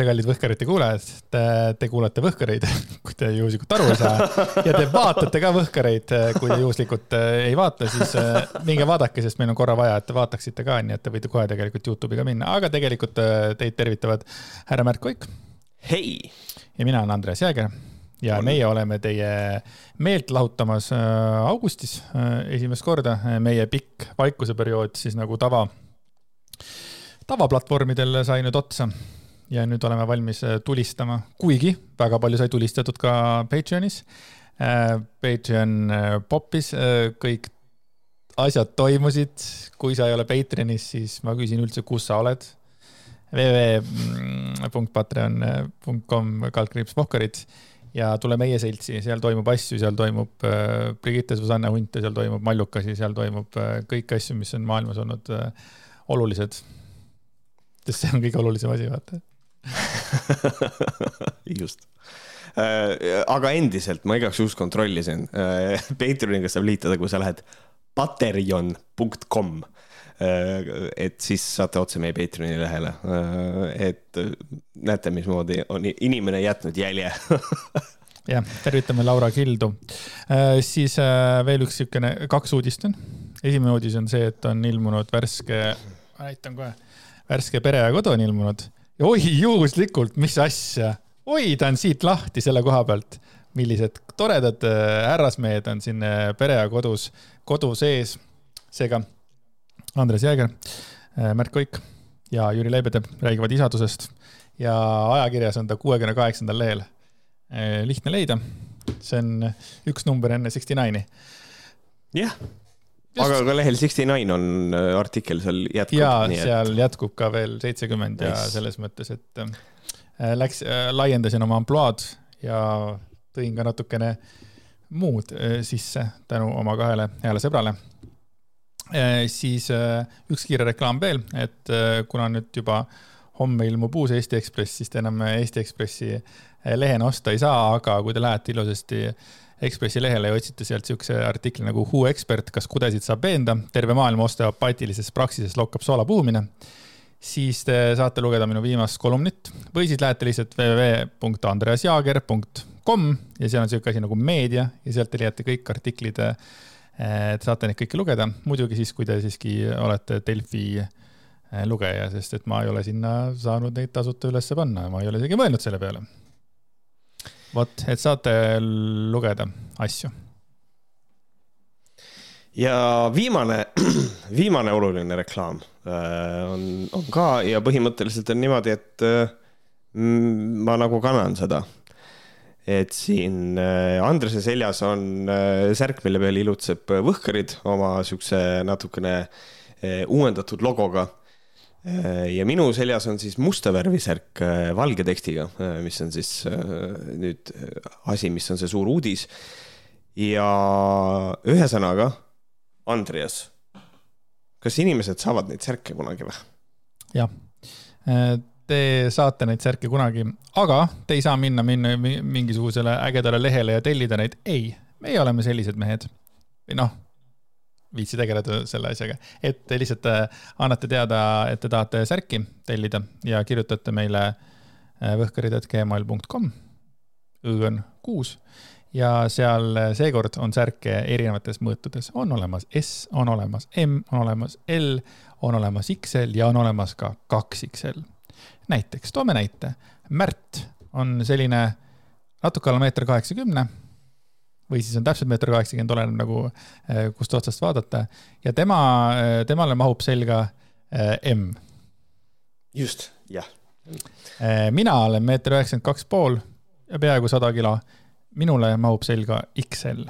tere, kallid Võhkarite kuulajad, te, te kuulate Võhkareid, kui te juhuslikult aru ei saa. ja te vaatate ka Võhkareid, kui te juhuslikult äh, ei vaata, siis äh, minge vaadake, sest meil on korra vaja, et te vaataksite ka, nii et te võite kohe tegelikult Youtube'i ka minna, aga tegelikult äh, teid tervitavad härra Märt Koik. hei! ja mina olen Andres Jääger ja on. meie oleme teie meelt lahutamas augustis esimest korda, meie pikk vaikuseperiood siis nagu tava, tavaplatvormidel sai nüüd otsa ja nüüd oleme valmis äh, tulistama, kuigi väga palju sai tulistatud ka Patreonis. Äh, Patreon äh, popis, kõik asjad toimusid. kui sa ei ole Patreonis, siis ma küsin üldse, kus sa oled www.patreon.com kaldkriips Pohkarid ja tule meie seltsi, seal toimub asju, seal toimub Brigitte Susanne Hunt ja seal toimub Mallukasi, seal toimub kõiki asju, mis on maailmas olnud olulised. sest see on kõige olulisem asi, vaata just äh, aga endiselt ma igaks juhuks kontrollisin. Äh, Patreoniga saab liituda, kui sa lähed patreon.com. Äh, et siis saate otse meie Patreoni lehele. et näete, mismoodi on inimene jätnud jälje jah, tervitame Laura Kildu. siis veel üks niisugune, kaks uudist on. esimene uudis on see, et on ilmunud värske, näitan kohe, värske Pere ja Kodu on ilmunud oi, juhuslikult, mis asja, oi, ta on siit lahti selle koha pealt. millised toredad äh, härrasmehed on siin äh, pere ja kodus, kodu sees. seega Andres Jääger, äh, Märt Koik ja Jüri Leibede räägivad isadusest ja ajakirjas on ta kuuekümne kaheksandal lehel. lihtne leida, see on üks number enne Sixty Nine'i. jah aga ka lehel Sixty Nine on äh, artikkel seal jätkub. ja seal et... jätkub ka veel seitsekümmend ja selles mõttes, et äh, läks äh,, laiendasin oma ampluaad ja tõin ka natukene muud sisse tänu oma kahele heale sõbrale siis üks kiire reklaam veel, et kuna nüüd juba homme ilmub uus Eesti Ekspress, siis te enam Eesti Ekspressi lehena osta ei saa, aga kui te lähete ilusasti Ekspressi lehele ja otsite sealt siukse artikli nagu Who Expert, kas kudesid saab veenda, terve maailma osteopaatilises praksises lokkab soola puhumine, siis te saate lugeda minu viimast kolumnit. Või siis lähete lihtsalt www.andreasjaager.com ja seal on siuke asi nagu meedia ja sealt te leiate kõik artiklid. Te saate neid kõiki lugeda, muidugi siis, kui te siiski olete Delfi eh, lugeja, sest et ma ei ole sinna saanud neid tasuta ülesse panna, ma ei ole isegi mõelnud selle peale vot, et saate lugeda asju. ja viimane, viimane oluline reklaam äh, on, on ka ja põhimõtteliselt on niimoodi, et äh, ma nagu kannan seda. et siin äh, Andrese seljas on särk, mille peal ilutseb Võhkarid oma siukse natukene uuendatud logoga ja minu seljas on siis musta värvi särk äh, valge tekstiga, äh, mis on siis nüüd asi, mis on see suur uudis. ja ühesõnaga, Andreas, kas inimesed saavad neid särke kunagi või? jah, te saate neid särke kunagi, aga te ei saa minna, minna mingisugusele ägedale lehele ja tellida neid. ei, meie oleme sellised mehed. või noh viitsi tegeleda selle asjaga, et te lihtsalt äh, annate teada, et te tahate särki tellida ja kirjutate meile äh, võhkarid.gmail.com, õ on kuus. Ja seal äh, seekord on särke erinevates mõõtudes, on olemas S, on olemas M, on olemas L, on olemas XL ja on olemas ka kaks XL. näiteks, toome näite, Märt on selline natuke alla meeter kaheksakümne või siis on täpselt meeter kaheksakümmend, oleneb nagu eh, kust otsast vaadata. ja tema, eh, temale mahub selga eh, M. just, jah. mina olen meeter üheksakümmend kaks pool ja peaaegu sada kilo. minule mahub selga XL.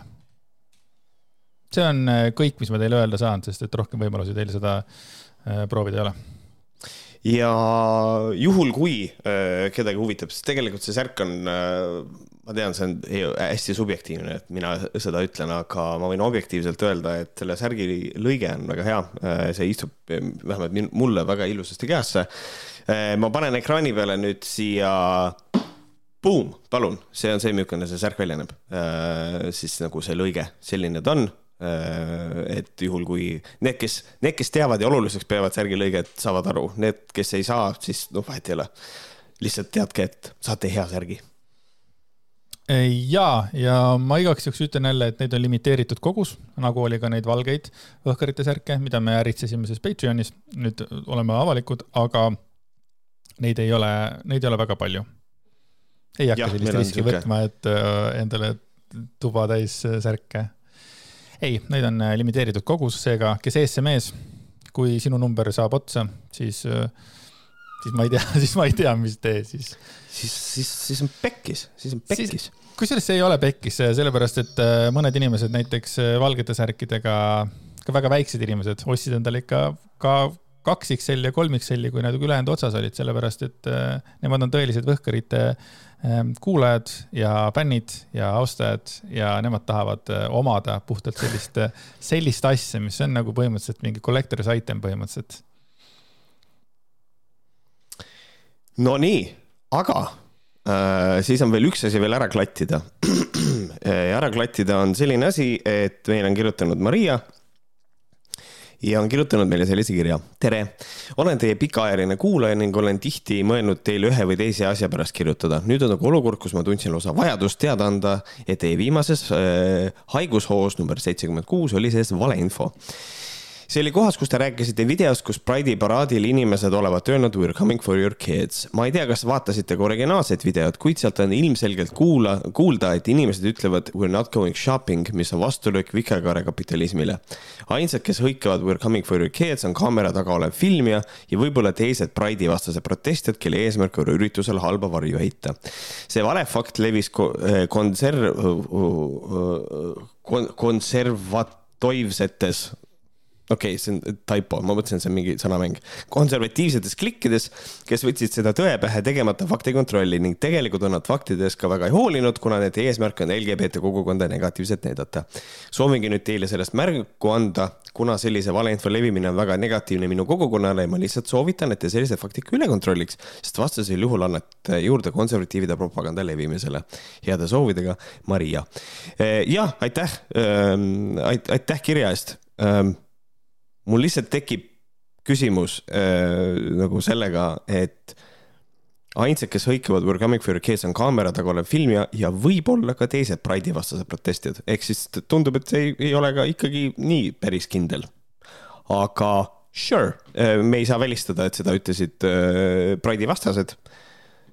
see on kõik, mis ma teile öelda saan, sest et rohkem võimalusi teil seda proovida ei ole ja juhul, kui äh, kedagi huvitab, sest tegelikult see särk on äh, ma tean, see on hästi subjektiivne, et mina seda ütlen, aga ma võin objektiivselt öelda, et selle särgi lõige on väga hea. see istub vähemalt mulle väga ilusasti käesse. ma panen ekraani peale nüüd siia. Boom, palun, see on see, milline see särk välja näeb. siis nagu see lõige, selline ta on. Et juhul, kui need, kes, need, kes teavad ja oluliseks peavad särgilõiget, saavad aru, need, kes ei saa, siis noh, vahet ei ole lihtsalt teadke, et saate hea särgi ja, ja ma igaks juhuks ütlen jälle, et neid on limiteeritud kogus, nagu oli ka neid valgeid õhkarite särke, mida me äritsesime siis Patreonis. nüüd oleme avalikud, aga neid ei ole, neid ei ole väga palju. ei hakka sellist riski võtma, et äh, endale tuba täis särke. Ei, neid on äh, limiteeritud kogus, seega kes eesse mees, kui sinu number saab otsa, siis äh, siis ma ei tea, siis ma ei tea, mis tee siis. siis, siis, siis on pekkis, siis on pekkis. kusjuures see ei ole pekkis, sellepärast et äh, mõned inimesed näiteks äh, valgete särkidega, ka väga väiksed inimesed ostsid endale ikka ka kaks XL ja kolm XL-i, kui nad ülejäänud otsas olid, sellepärast et äh, nemad on tõelised võhkarite ähm, kuulajad ja fännid ja austajad ja nemad tahavad omada puhtalt sellist, sellist asja, mis on nagu põhimõtteliselt mingi collector's item põhimõtteliselt. Nonii, aga äh, siis on veel üks asi veel ära klattida. Ära klattida on selline asi, et meile on kirjutanud Maria ja on kirjutanud meile sellise kirja. tere, olen teie pikaajaline kuulaja ning olen tihti mõelnud teile ühe või teise asja pärast kirjutada. nüüd on aga olukord, kus ma tundsin lausa vajadust teada anda, et teie viimases äh, haigushoos number seitsekümmend kuus oli sees valeinfo see oli kohas, kus te rääkisite videost, kus Pride'i paraadil inimesed olevat öelnud we are coming for your kids. ma ei tea, kas vaatasite ka originaalset videot, kuid sealt on ilmselgelt kuula, kuulda, et inimesed ütlevad we are not going shopping, mis on vastulöök vikerkaare kapitalismile. ainsad, kes hõikavad we are coming for your kids on kaamera taga olev filmija ja võib-olla teised Pride'i vastased protestijad, kelle eesmärk on üritusel halba varju heita. see valefakt levis eh, konserv, konservatoivsetes okei okay,, see on typo, ma mõtlesin, see on mingi sõnamäng. konservatiivsetes klikkides, kes võtsid seda tõe pähe tegemata faktikontrolli ning tegelikult on nad faktidest ka väga ei hoolinud, kuna nende eesmärk on LGBT kogukonda negatiivselt näidata. soovingi nüüd teile sellest märku anda, kuna sellise valeinfo levimine on väga negatiivne minu kogukonnale ja ma lihtsalt soovitan, et te sellised faktid ka üle kontrolliks, sest vastasel juhul annate juurde konservatiivide propaganda levimisele. heade soovidega, Maria. jah, aitäh, ähm, aitäh kirja eest ähm, mul lihtsalt tekib küsimus äh, nagu sellega, et ainsad, kes hõikavad We are coming for your kids on kaamera taga olev filmija ja võib-olla ka teised Pride'i vastased protestijad, ehk siis tundub, et see ei, ei ole ka ikkagi nii päris kindel. aga sure, äh, me ei saa välistada, et seda ütlesid äh, Pride'i vastased.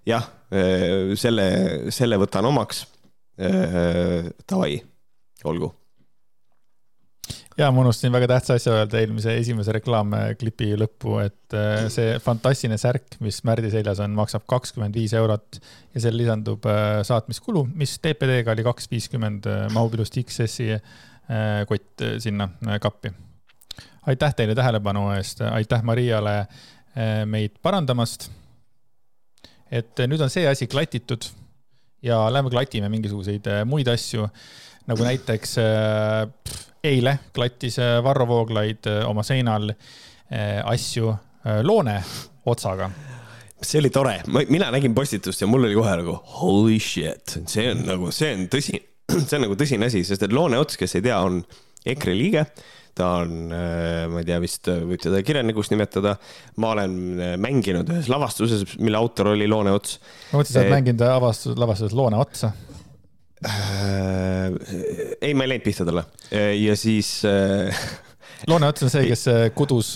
jah, äh, selle, selle võtan omaks. Davai, olgu ja ma unustasin väga tähtsa asja öelda eelmise esimese reklaamklipi lõppu, et äh, see fantastiline särk, mis Märdi seljas on, maksab kakskümmend viis eurot ja seal lisandub äh, saatmiskulu, mis TPD-ga oli kaks viiskümmend, äh, mahub ilusti XS-i kott sinna kappi. aitäh teile tähelepanu eest, aitäh Mariale meid parandamast. et nüüd on see asi klatitud ja lähme klatime mingisuguseid muid asju nagu näiteks pff, eile klattis äh, Varro Vooglaid äh, oma seinal äh, asju loone otsaga see oli tore, mina nägin postitust ja mul oli kohe nagu holy shit, see on nagu, see on tõsi, see on nagu tõsine asi, sest et Loone Ots, kes ei tea, on EKRE liige. ta on, ma ei tea, vist võib teda kirjanikuks nimetada. ma olen mänginud ühes lavastuses, mille autor oli Loone Ots. ma mõtlesin, sa oled mänginud avastus, lavastuses Loone Otsa ei, ma ei läinud pihta talle ja siis äh, Loone Ots on see, kes äh, kudus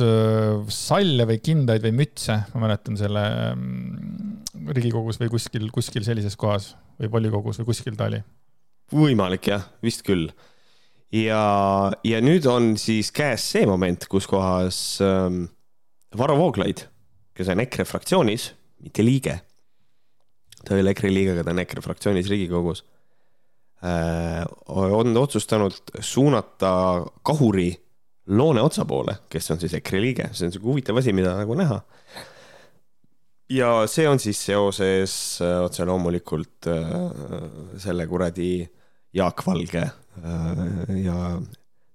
salle või kindaid või mütse, ma mäletan selle mm, Riigikogus või kuskil, kuskil sellises kohas või volikogus või kuskil ta oli. võimalik jah, vist küll. ja, ja nüüd on siis käes see moment, kus kohas ähm, Varro Vooglaid, kes on EKRE fraktsioonis, mitte liige. ta ei ole EKRE liige, aga ta on EKRE fraktsioonis Riigikogus Äh, on otsustanud suunata kahuri Loone otsa poole, kes on siis EKRE liige, see on sihuke huvitav asi, mida nagu näha. ja see on siis seoses äh, otse loomulikult äh, selle kuradi Jaak Valge ja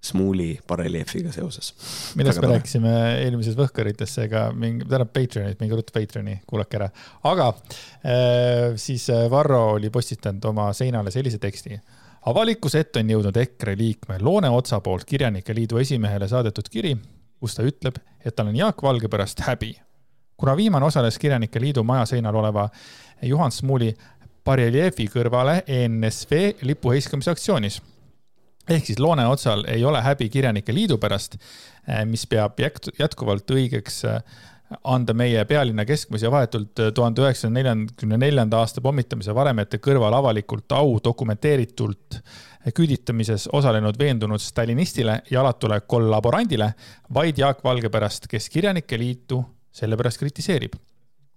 Smuuli bareljeefiga seoses. millest me rääkisime eelmises Võhkarites, seega mingi, tähendab Patreonit, minge ruttu Patreoni, kuulake ära. aga äh, siis äh, Varro oli postitanud oma seinale sellise teksti. avalikkuse ette on jõudnud EKRE liikme Loone Otsa poolt Kirjanike Liidu esimehele saadetud kiri, kus ta ütleb, et tal on Jaak Valge pärast häbi. kuna viimane osales Kirjanike Liidu maja seinal oleva Juhan Smuuli bareljeefi kõrvale ENSV lipu heiskamise aktsioonis. Ehk siis Loone otsal ei ole häbi Kirjanike Liidu pärast, mis peab jätkuvalt õigeks anda meie pealinna keskmes ja vahetult tuhande üheksasaja neljakümne neljanda aasta pommitamise varemete kõrval avalikult au dokumenteeritult küüditamises osalenud veendunud stalinistile ja alatule kollaborandile, vaid Jaak Valge pärast, kes Kirjanike Liitu sellepärast kritiseerib.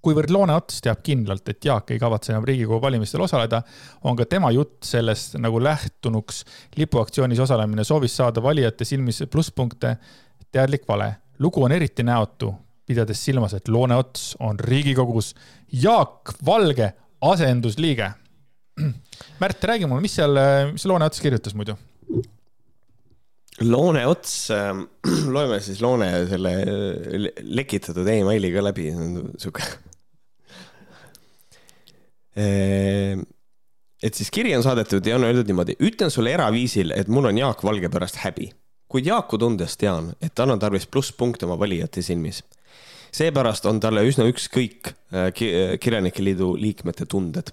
Kuivõrd Loone Ots teab kindlalt, et Jaak ei kavatse enam Riigikogu valimistel osaleda, on ka tema jutt sellest nagu lähtunuks lipuaktsioonis osalemine soovis saada valijate silmis plusspunkte teadlik vale. lugu on eriti näotu, pidades silmas, et Loone Ots on Riigikogus Jaak Valge asendusliige Märt, räägi mulle, mis seal, mis Loone Ots kirjutas muidu? Loone Ots äh,, loeme siis Loone selle lekitatud emaili ka läbi, sihuke äh, et siis kiri on saadetud ja on öeldud niimoodi, ütlen sulle eraviisil, et mul on Jaak Valge pärast häbi, kuid Jaaku tundes tean, et tal on tarvis plusspunkte oma valijate silmis. seepärast on talle üsna ükskõik äh, Kirjanike Liidu liikmete tunded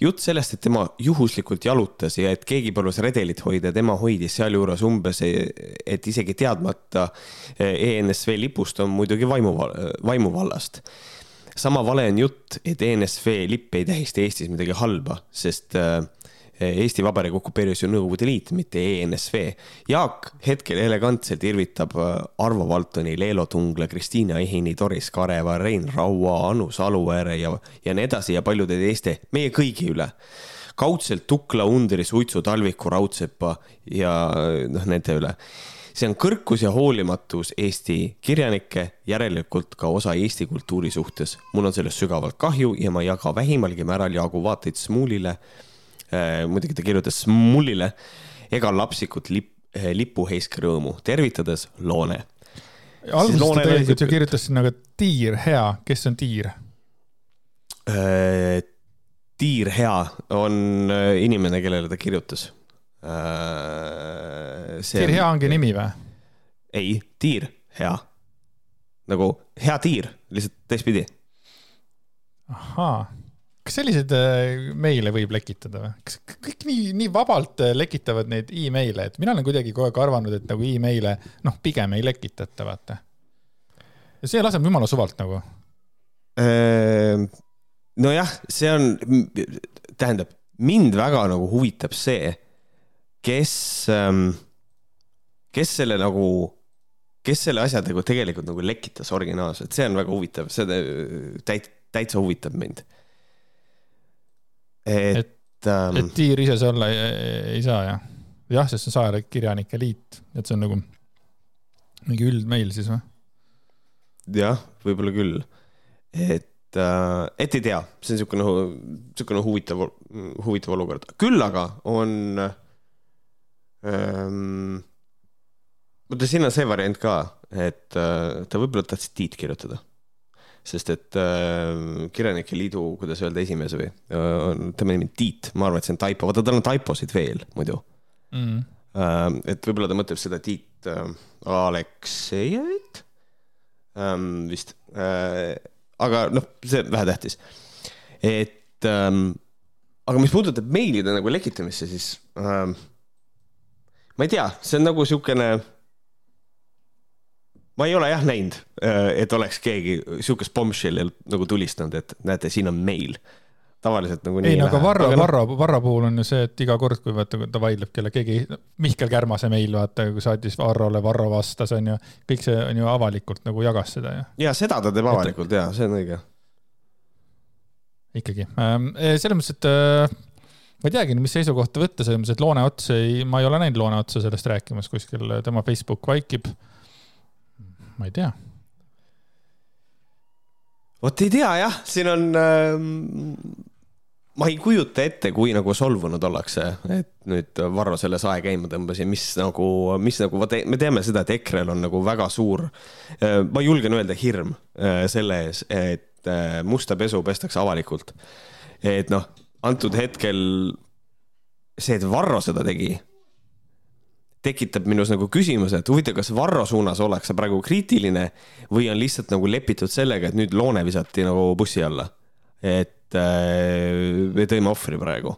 jutt sellest, et tema juhuslikult jalutas ja et keegi palus redelit hoida, tema hoidis sealjuures umbes, et isegi teadmata ENSV lipust on muidugi vaimu, vaimuvallast. sama vale on jutt, et ENSV lipp ei tähista Eestis midagi halba, sest äh, Eesti Vabariigi okupeeris ju Nõukogude Liit, mitte ENSV. Jaak hetkel elegantselt irvitab äh, Arvo Valtoni, Leelo Tungla, Kristiina Ehini, Doris Kareva, Rein Raua, Anu Saluääre ja, ja nii edasi ja paljude teiste, meie kõigi üle. kaudselt Tukla, Undri, Suitsu, Talviku, Raudsepa ja noh, nende üle see on kõrkus ja hoolimatus Eesti kirjanike, järelikult ka osa Eesti kultuuri suhtes. mul on sellest sügavalt kahju ja ma ei jaga vähimalgi määral Jaagu vaateid Smuulile Äh, muidugi ta kirjutas mullile ega lapsikut lip, äh, lipuheiskrõõmu, tervitades Loone. alguses ta tegelikult ju kirjutas sinna ka tiir hea, kes on tiir? Äh, tiir hea on inimene, kellele ta kirjutas. tiir hea ongi nimi või? ei, tiir hea. nagu hea tiir, lihtsalt teistpidi. ahaa kas selliseid äh, meile võib lekitada või? kas kõik nii, nii vabalt äh, lekitavad neid email'e, et mina olen kuidagi kogu aeg arvanud, et nagu email'e noh, pigem ei lekitata, vaata. ja see laseb jumala suvalt nagu. Ehm, nojah, see on, tähendab, mind väga nagu huvitab see, kes, ähm, kes selle nagu kes selle asja nagu tegelikult nagu lekitas originaalselt, see on väga huvitav, see täit-, täitsa huvitab mind et, et, ähm, et tiir ise see olla ei, ei saa, jah? jah, sest see on Saare Kirjanike Liit, et see on nagu mingi üldmeil siis või? jah, võib-olla küll. et äh,, et ei tea, see on niisugune, niisugune huvitav, huvitav olukord. küll aga on ähm,, vaata, siin on see variant ka, et äh, ta võib-olla tahtis Tiit kirjutada sest et äh, Kirjanike Liidu, kuidas öelda, esimees või äh,, tema nimi on Tiit, ma arvan, et see on taipo, vaata tal on taiposid veel muidu. Mm.. Äh, et võib-olla ta mõtleb seda Tiit äh, Aleksejevit ähm, vist. Äh,. aga noh, see vähetähtis. et ähm, aga mis puudutab meilide nagu lekitamisse, siis ähm, ma ei tea, see on nagu siukene ma ei ole jah näinud, et oleks keegi sihukest bombshell'i nagu tulistanud, et näete, siin on meil. tavaliselt nagu ei, no aga Varro, noh- Varro, Varro puhul on ju see, et iga kord, kui vaata, ta vaidleb kelle keegi, Mihkel Kärmase meil vaata, kui saatis Varrole, Varro vastas, on ju, kõik see on ju avalikult nagu jagas seda ju. ja seda ta teeb avalikult ja see on õige. ikkagi, ähm, eh, selles mõttes, et äh, ma ei teagi, mis seisukohta võtta, selles mõttes, et Loone Ots ei, ma ei ole näinud Loone Otsa sellest rääkimas kuskil, tema Facebook vaikib ma ei tea. Vot ei tea jah, siin on äh,, ma ei kujuta ette, kui nagu solvunud ollakse, et nüüd Varro selle sae käima tõmbas ja mis nagu, mis nagu, vaata, me teame seda, et EKRE-l on nagu väga suur äh,, ma julgen öelda hirm äh, selle ees, et äh, musta pesu pestakse avalikult. et noh, antud hetkel see, et Varro seda tegi tekitab minus nagu küsimuse, et huvitav, kas Varro suunas ollakse praegu kriitiline või on lihtsalt nagu lepitud sellega, et nüüd Loone visati nagu bussi alla. et äh, me tõime ohvri praegu.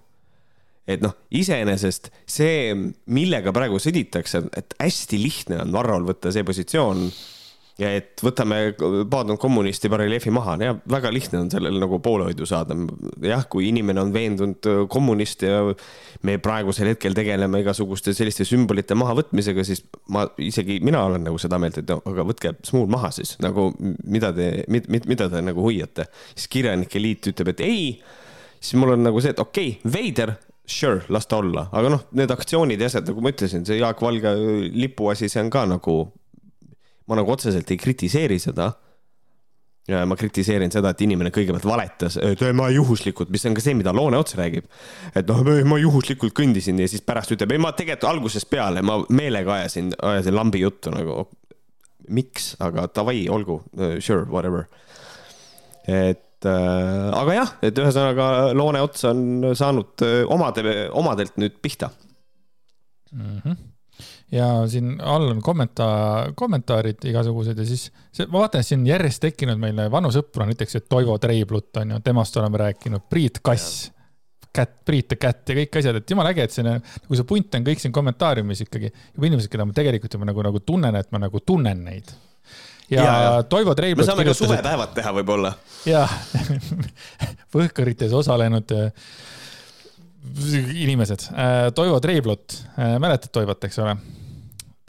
et noh, iseenesest see, millega praegu sõditakse, et hästi lihtne on Varrol võtta see positsioon ja et võtame paadunud kommunisti bareljeefi maha, ja väga lihtne on sellele nagu poolehoidu saada. jah, kui inimene on veendunud äh, kommunist ja me praegusel hetkel tegeleme igasuguste selliste sümbolite mahavõtmisega, siis ma isegi, mina olen nagu seda meelt, et no aga võtke smuul maha siis nagu, mida te, mida te nagu hoiate. siis Kirjanike Liit ütleb, et ei, siis mul on nagu see, et okei okay,, veider sure, las ta olla, aga noh, need aktsioonid ja asjad, nagu ma ütlesin, see Jaak Valge lipu asi, see on ka nagu ma nagu otseselt ei kritiseeri seda. ma kritiseerin seda, et inimene kõigepealt valetas, et ma juhuslikult, mis on ka see, mida Loone otse räägib. et noh, ma juhuslikult kõndisin ja siis pärast ütleb, ei ma tegelikult algusest peale, ma meelega ajasin, ajasin lambi juttu nagu. miks, aga davai, olgu, sure, whatever. et äh, aga jah, et ühesõnaga Loone ots on saanud äh, omade, omadelt nüüd pihta mm. -hmm ja siin all on kommentaar, kommentaarid igasugused ja siis see, ma vaatan, siin järjest tekkinud meile vanu sõpru, näiteks Toivo Treiblut on ju, temast oleme rääkinud, Priit Kass, Kätt, Priit ja Kätt ja kõik asjad, et jumala äge, et see nagu see punt on kõik siin kommentaariumis ikkagi juba inimesed, keda ma tegelikult juba nagu, nagu tunnen, et ma nagu tunnen neid. ja, ja, ja Toivo Treiblut. me saame ka suvepäevad teha võib-olla. jah Võhkarites osalenud äh, inimesed. Äh, Toivo Treiblut, äh, mäletad Toivot, eks ole?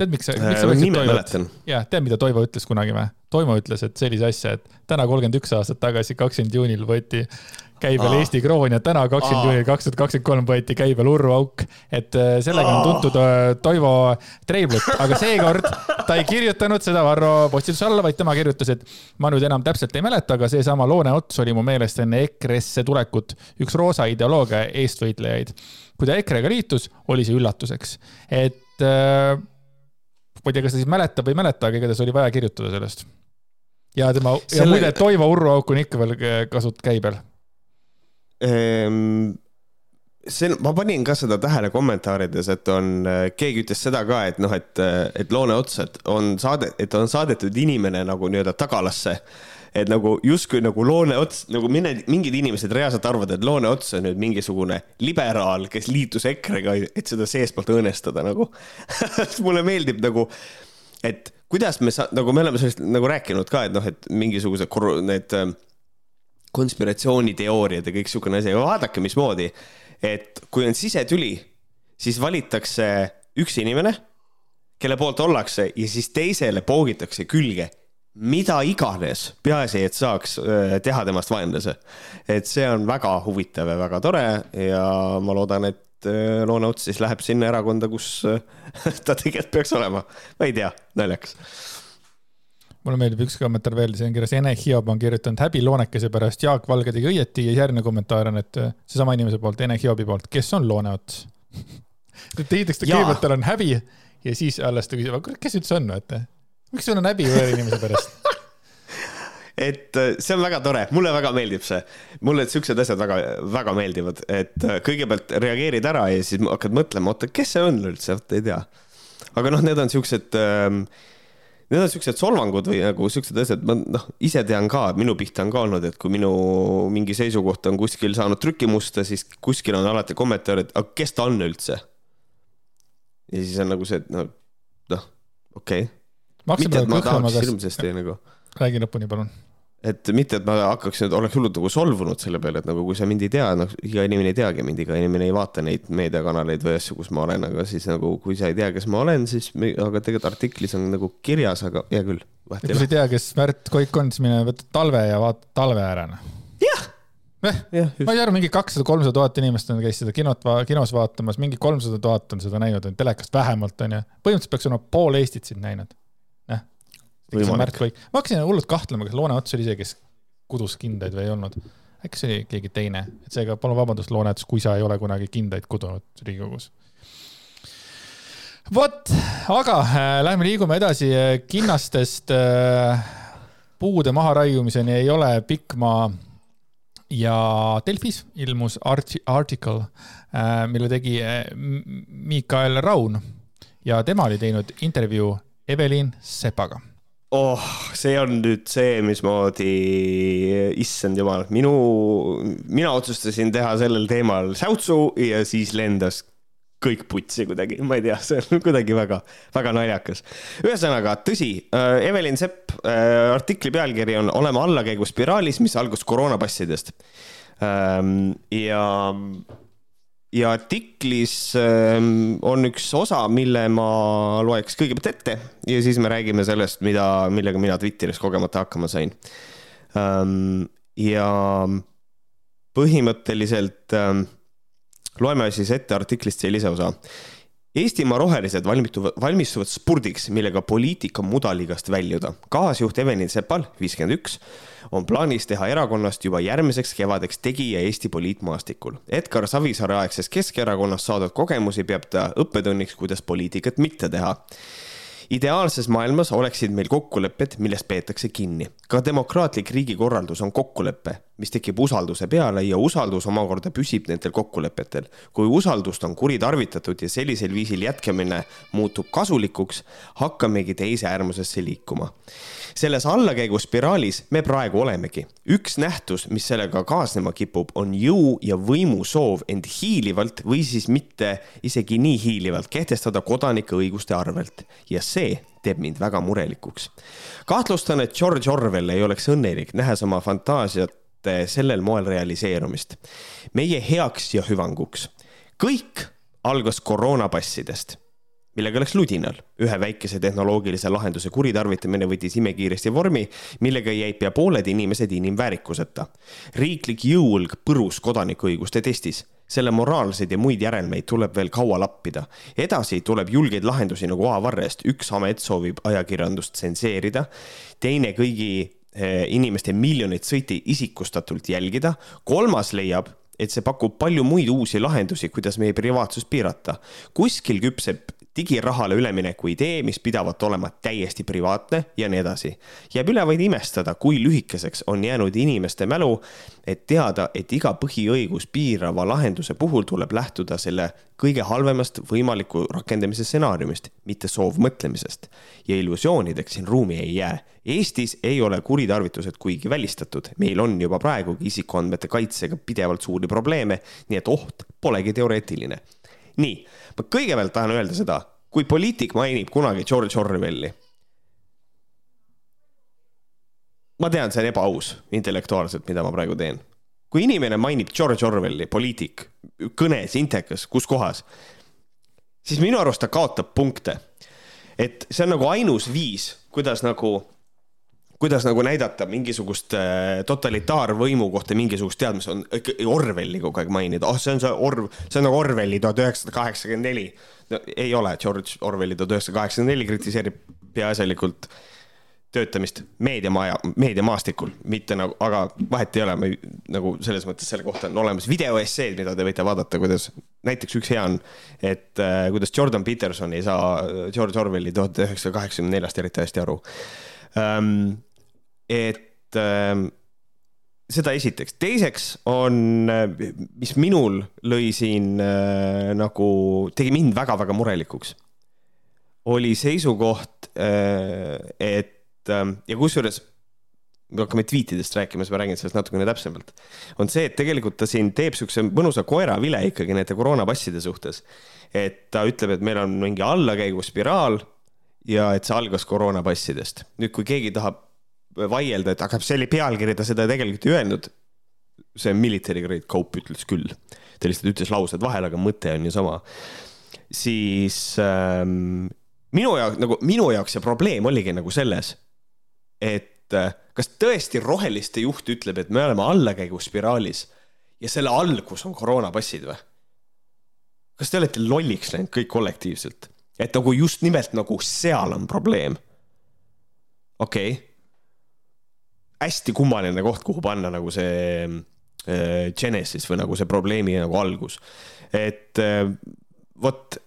Tead, miks sa, miks sa võtsid äh, Toivot? jah, tead, mida Toivo ütles kunagi või? Toivo ütles, et sellise asja, et täna kolmkümmend üks aastat tagasi, kakskümmend juunil võeti käibel Aa. Eesti kroon ja täna, kakskümmend juunil kaks tuhat kakskümmend kolm võeti käibel Urvo Auk. et äh, sellega on tuntud äh, Toivo Treiblut, aga seekord ta ei kirjutanud seda Varro postituse alla, vaid tema kirjutas, et ma nüüd enam täpselt ei mäleta, aga seesama Loone Ots oli mu meelest enne EKRE-sse tulekut üks roosa ideoloogia eestvõitlejaid. kui ta EKRE-ga liitus, oli see üllatuseks, et äh, ma ei tea, kas ta siis mäletab või ei mäleta, aga igatahes oli vaja kirjutada sellest. ja tema Selle..., ja muide, Toivo Urroauk on ikka veel kasut käibel ehm,. see, ma panin ka seda tähele kommentaarides, et on, keegi ütles seda ka, et noh, et, et Loone Otsad on saade, et on saadetud inimene nagu nii-öelda tagalasse et nagu justkui nagu Loone Ots, nagu mõned, mingid inimesed reaalselt arvavad, et Loone Ots on nüüd mingisugune liberaal, kes liitus EKRE-ga, et seda seestpoolt õõnestada nagu. Mulle meeldib nagu, et kuidas me sa-, nagu me oleme sellest nagu rääkinud ka, et noh, et mingisugused need ähm, konspiratsiooniteooriad ja kõik sihukene asi, aga vaadake, mismoodi, et kui on sisetüli, siis valitakse üks inimene, kelle poolt ollakse ja siis teisele poogitakse külge mida iganes, peaasi, et saaks äh, teha temast vaenlase. et see on väga huvitav ja väga tore ja ma loodan, et äh, Loone Ots siis läheb sinna erakonda, kus äh, ta tegelikult peaks olema. ma ei tea, naljakas mulle meeldib üks kommentaar veel, see on kirjas, Ene Hiob on kirjutanud häbi loonekese pärast, Jaak Valge tegi õieti ja järgmine kommentaar on, et seesama inimese poolt, Ene Hiobi poolt, kes on Loone Ots esiteks ta kõigepealt tal on häbi ja siis alles ta küsib, kes üldse on, vaata miks sul on häbi võõra inimese pärast? et äh, see on väga tore, mulle väga meeldib see. mulle siuksed asjad väga, väga meeldivad, et äh, kõigepealt reageerid ära ja siis hakkad mõtlema, oota, kes see on üldse, vot ei tea. aga noh, need on siuksed ähm, Need on siuksed solvangud või nagu siuksed asjad, ma noh, ise tean ka, minu pihta on ka olnud, et kui minu mingi seisukoht on kuskil saanud trükimusta, siis kuskil on alati kommentaar, et aga kes ta on üldse. ja siis on nagu see, et noh, noh, okei okay mitte, et ma tahaks hirmsasti nagu. räägi lõpuni, palun. et mitte, et ma hakkaks nüüd, oleks hullult nagu solvunud selle peale, et nagu kui sa mind ei tea, noh, iga inimene ei teagi mind, iga inimene ei vaata neid meediakanaleid või asju, kus ma olen, aga siis nagu, kui sa ei tea, kes ma olen, siis, aga tegelikult artiklis on nagu kirjas, aga hea küll. kui sa ei tea, kes Märt Koik on, siis mine võta talve ja vaata talve ära. Noh. jah eh, ma ei arva, mingi kakssada, kolmsada tuhat inimest on, käis seda kinot, kinos vaatamas, mingi kolmsada tuhat on seda näinud, telekast vähemalt onju. põhimõtteliselt peaks olema pool Eestit sind näinud ma hakkasin hullult kahtlema, kas Loone Ots oli see, kes kudus kindaid või ei olnud. äkki see oli keegi teine, et seega palun vabandust, Loone Ots, kui sa ei ole kunagi kindaid kudunud Riigikogus. vot, aga äh, lähme liigume edasi äh, kinnastest äh, puude maharaiumiseni ei ole pikk maa ja Delfis ilmus arti-, artikkel äh,, mille tegi äh, Miikael Raun. Ja tema oli teinud intervjuu Evelin Sepaga oh, see on nüüd see, mismoodi, issand jumal, minu, mina otsustasin teha sellel teemal säutsu ja siis lendas kõik putsi kuidagi, ma ei tea, see on kuidagi väga, väga naljakas. ühesõnaga, tõsi, äh, Evelin Sepp äh, artikli pealkiri on Oleme allakäiguspiraalis, mis algas koroonapassidest. Ähm, ja ja artiklis ähm, on üks osa, mille ma loeks kõigepealt ette ja siis me räägime sellest, mida, millega mina Twitteris kogemata hakkama sain. Ähm, ja põhimõtteliselt ähm, loeme siis ette artiklist sellise osa. Eestimaa rohelised valmistuvad, valmistuvad spurdiks, millega poliitika mudaligast väljuda. kaasjuht Evelin Sepal, viiskümmend üks, on plaanis teha erakonnast juba järgmiseks kevadeks tegija Eesti poliitmaastikul. Edgar Savisaare aegses Keskerakonnast saadud kogemusi peab ta õppetunniks, kuidas poliitikat mitte teha ideaalses maailmas oleksid meil kokkulepped, millest peetakse kinni. ka demokraatlik riigikorraldus on kokkulepe, mis tekib usalduse peale ja usaldus omakorda püsib nendel kokkulepetel. kui usaldust on kuritarvitatud ja sellisel viisil jätkamine muutub kasulikuks, hakkamegi teise äärmusesse liikuma selles allakäiguspiraalis me praegu olemegi. üks nähtus, mis sellega kaasnema kipub, on jõu ja võimu soov end hiilivalt või siis mitte isegi nii hiilivalt kehtestada kodanike õiguste arvelt ja see teeb mind väga murelikuks. kahtlustan, et George Orwell ei oleks õnnelik, nähes oma fantaasiat sellel moel realiseerumist. meie heaks ja hüvanguks. kõik algas koroonapassidest millega läks ludinal. ühe väikese tehnoloogilise lahenduse kuritarvitamine võttis imekiiresti vormi, millega jäid pea pooled inimesed inimväärikuseta. riiklik jõuõlg põrus kodanikuõiguste testis. selle moraalseid ja muid järelmeid tuleb veel kaua lappida. edasi tuleb julgeid lahendusi nagu A-Varrest, üks amet soovib ajakirjandust tsenseerida, teine kõigi eh, inimeste miljoneid sõite isikustatult jälgida, kolmas leiab, et see pakub palju muid uusi lahendusi, kuidas meie privaatsust piirata. kuskil küpseb digirahale ülemineku idee, mis pidavat olema täiesti privaatne ja nii edasi. jääb üle vaid imestada, kui lühikeseks on jäänud inimeste mälu, et teada, et iga põhiõigus piirava lahenduse puhul tuleb lähtuda selle kõige halvemast võimaliku rakendamise stsenaariumist, mitte soovmõtlemisest. ja illusioonideks siin ruumi ei jää. Eestis ei ole kuritarvitused kuigi välistatud, meil on juba praegugi isikuandmete kaitsega pidevalt suuri probleeme, nii et oht polegi teoreetiline nii, ma kõigepealt tahan öelda seda, kui poliitik mainib kunagi George Orwelli. ma tean, see on ebaaus intellektuaalselt, mida ma praegu teen. kui inimene mainib George Orwelli, poliitik, kõnes, intekas, kus kohas, siis minu arust ta kaotab punkte. et see on nagu ainus viis, kuidas nagu kuidas nagu näidata mingisugust äh, totalitaarvõimu kohta mingisugust teadmist, on Orwelli kogu aeg mainida, oh, see on see Orv-, see on nagu Orwelli tuhat üheksasada kaheksakümmend neli. no ei ole, George Orwelli tuhat üheksasada kaheksakümmend neli kritiseerib peaasjalikult töötamist meediamaja, meediamaastikul, mitte nagu, aga vahet ei ole, ma ei, nagu selles mõttes selle kohta on olemas videoesseed, mida te võite vaadata, kuidas näiteks üks hea on, et äh, kuidas Jordan Peterson ei saa George Orwelli tuhat üheksasada kaheksakümne neljast eriti hästi aru ähm, et äh, seda esiteks, teiseks on, mis minul lõi siin äh, nagu, tegi mind väga-väga murelikuks, oli seisukoht äh,, et äh, ja kusjuures me hakkame tweetidest rääkima, siis ma räägin sellest natukene täpsemalt. on see, et tegelikult ta siin teeb siukse mõnusa koeravile ikkagi nende koroonapasside suhtes. et ta ütleb, et meil on mingi allakäiguspiraal ja et see algas koroonapassidest. nüüd, kui keegi tahab vaielda, et aga see oli pealkiri, ta seda tegelikult ei öelnud. see military grade cope ütles küll, ta lihtsalt ütles laused vahele, aga mõte on ju sama. siis ähm, minu jaoks nagu minu jaoks see probleem oligi nagu selles, et äh, kas tõesti roheliste juht ütleb, et me oleme allakäiguspiraalis ja selle algus on koroonapassid või? kas te olete lolliks läinud kõik kollektiivselt, et nagu just nimelt nagu seal on probleem? okei okay hästi kummaline koht, kuhu panna nagu see äh, Genesis või nagu see probleemi nagu algus. et äh, vot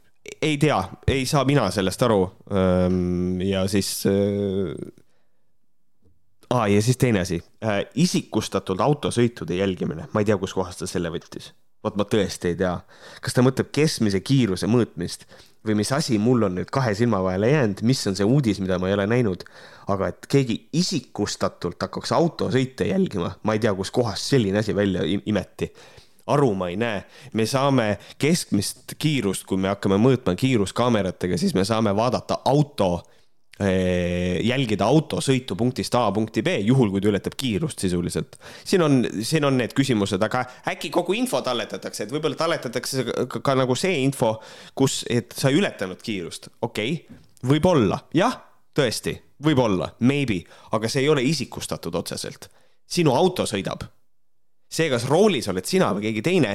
ei tea, ei saa mina sellest aru. Ähm, ja siis äh, aa, ja siis teine asi äh,, isikustatud autosõitude jälgimine, ma ei tea, kuskohast ta selle võttis. Vot ma tõesti ei tea, kas ta mõtleb keskmise kiiruse mõõtmist või mis asi mul on nüüd kahe silma vahele jäänud, mis on see uudis, mida ma ei ole näinud. aga et keegi isikustatult hakkaks autosõite jälgima, ma ei tea, kuskohast selline asi välja imeti aru ma ei näe. me saame keskmist kiirust, kui me hakkame mõõtma kiiruskaameratega, siis me saame vaadata auto jälgida auto sõitu punktist A punkti B, juhul kui ta ületab kiirust sisuliselt. siin on, siin on need küsimused, aga äkki kogu info talletatakse, et võib-olla talletatakse ka, ka nagu see info, kus, et sa ei ületanud kiirust, okei okay., võib-olla, jah, tõesti, võib-olla, maybe, aga see ei ole isikustatud otseselt. sinu auto sõidab. see, kas roolis oled sina või keegi teine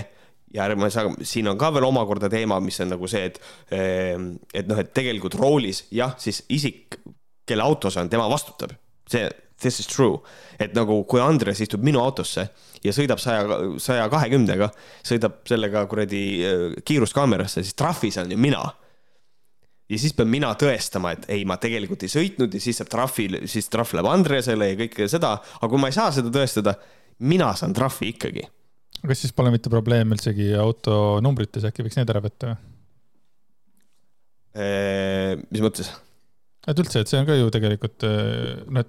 saa, siin on ka veel omakorda teema, mis on nagu see, et, ehm, et noh, et tegelikult roolis jah, siis isik, kelle autos on, tema vastutab. see, this is true. et nagu, kui Andres istub minu autosse ja sõidab saja, saja kahekümnega, sõidab sellega kuradi eh, kiiruskaamerasse, siis trahvi saan ju mina ja siis pean mina tõestama, et ei, ma tegelikult ei sõitnud ja siis saab trahvi, siis trahv läheb Andresele ja kõike seda, aga kui ma ei saa seda tõestada, mina saan trahvi ikkagi kas siis pole mitte probleem üldsegi auto numbrites, äkki võiks need ära võtta või? mis mõttes? et üldse, et see on ka ju tegelikult, noh,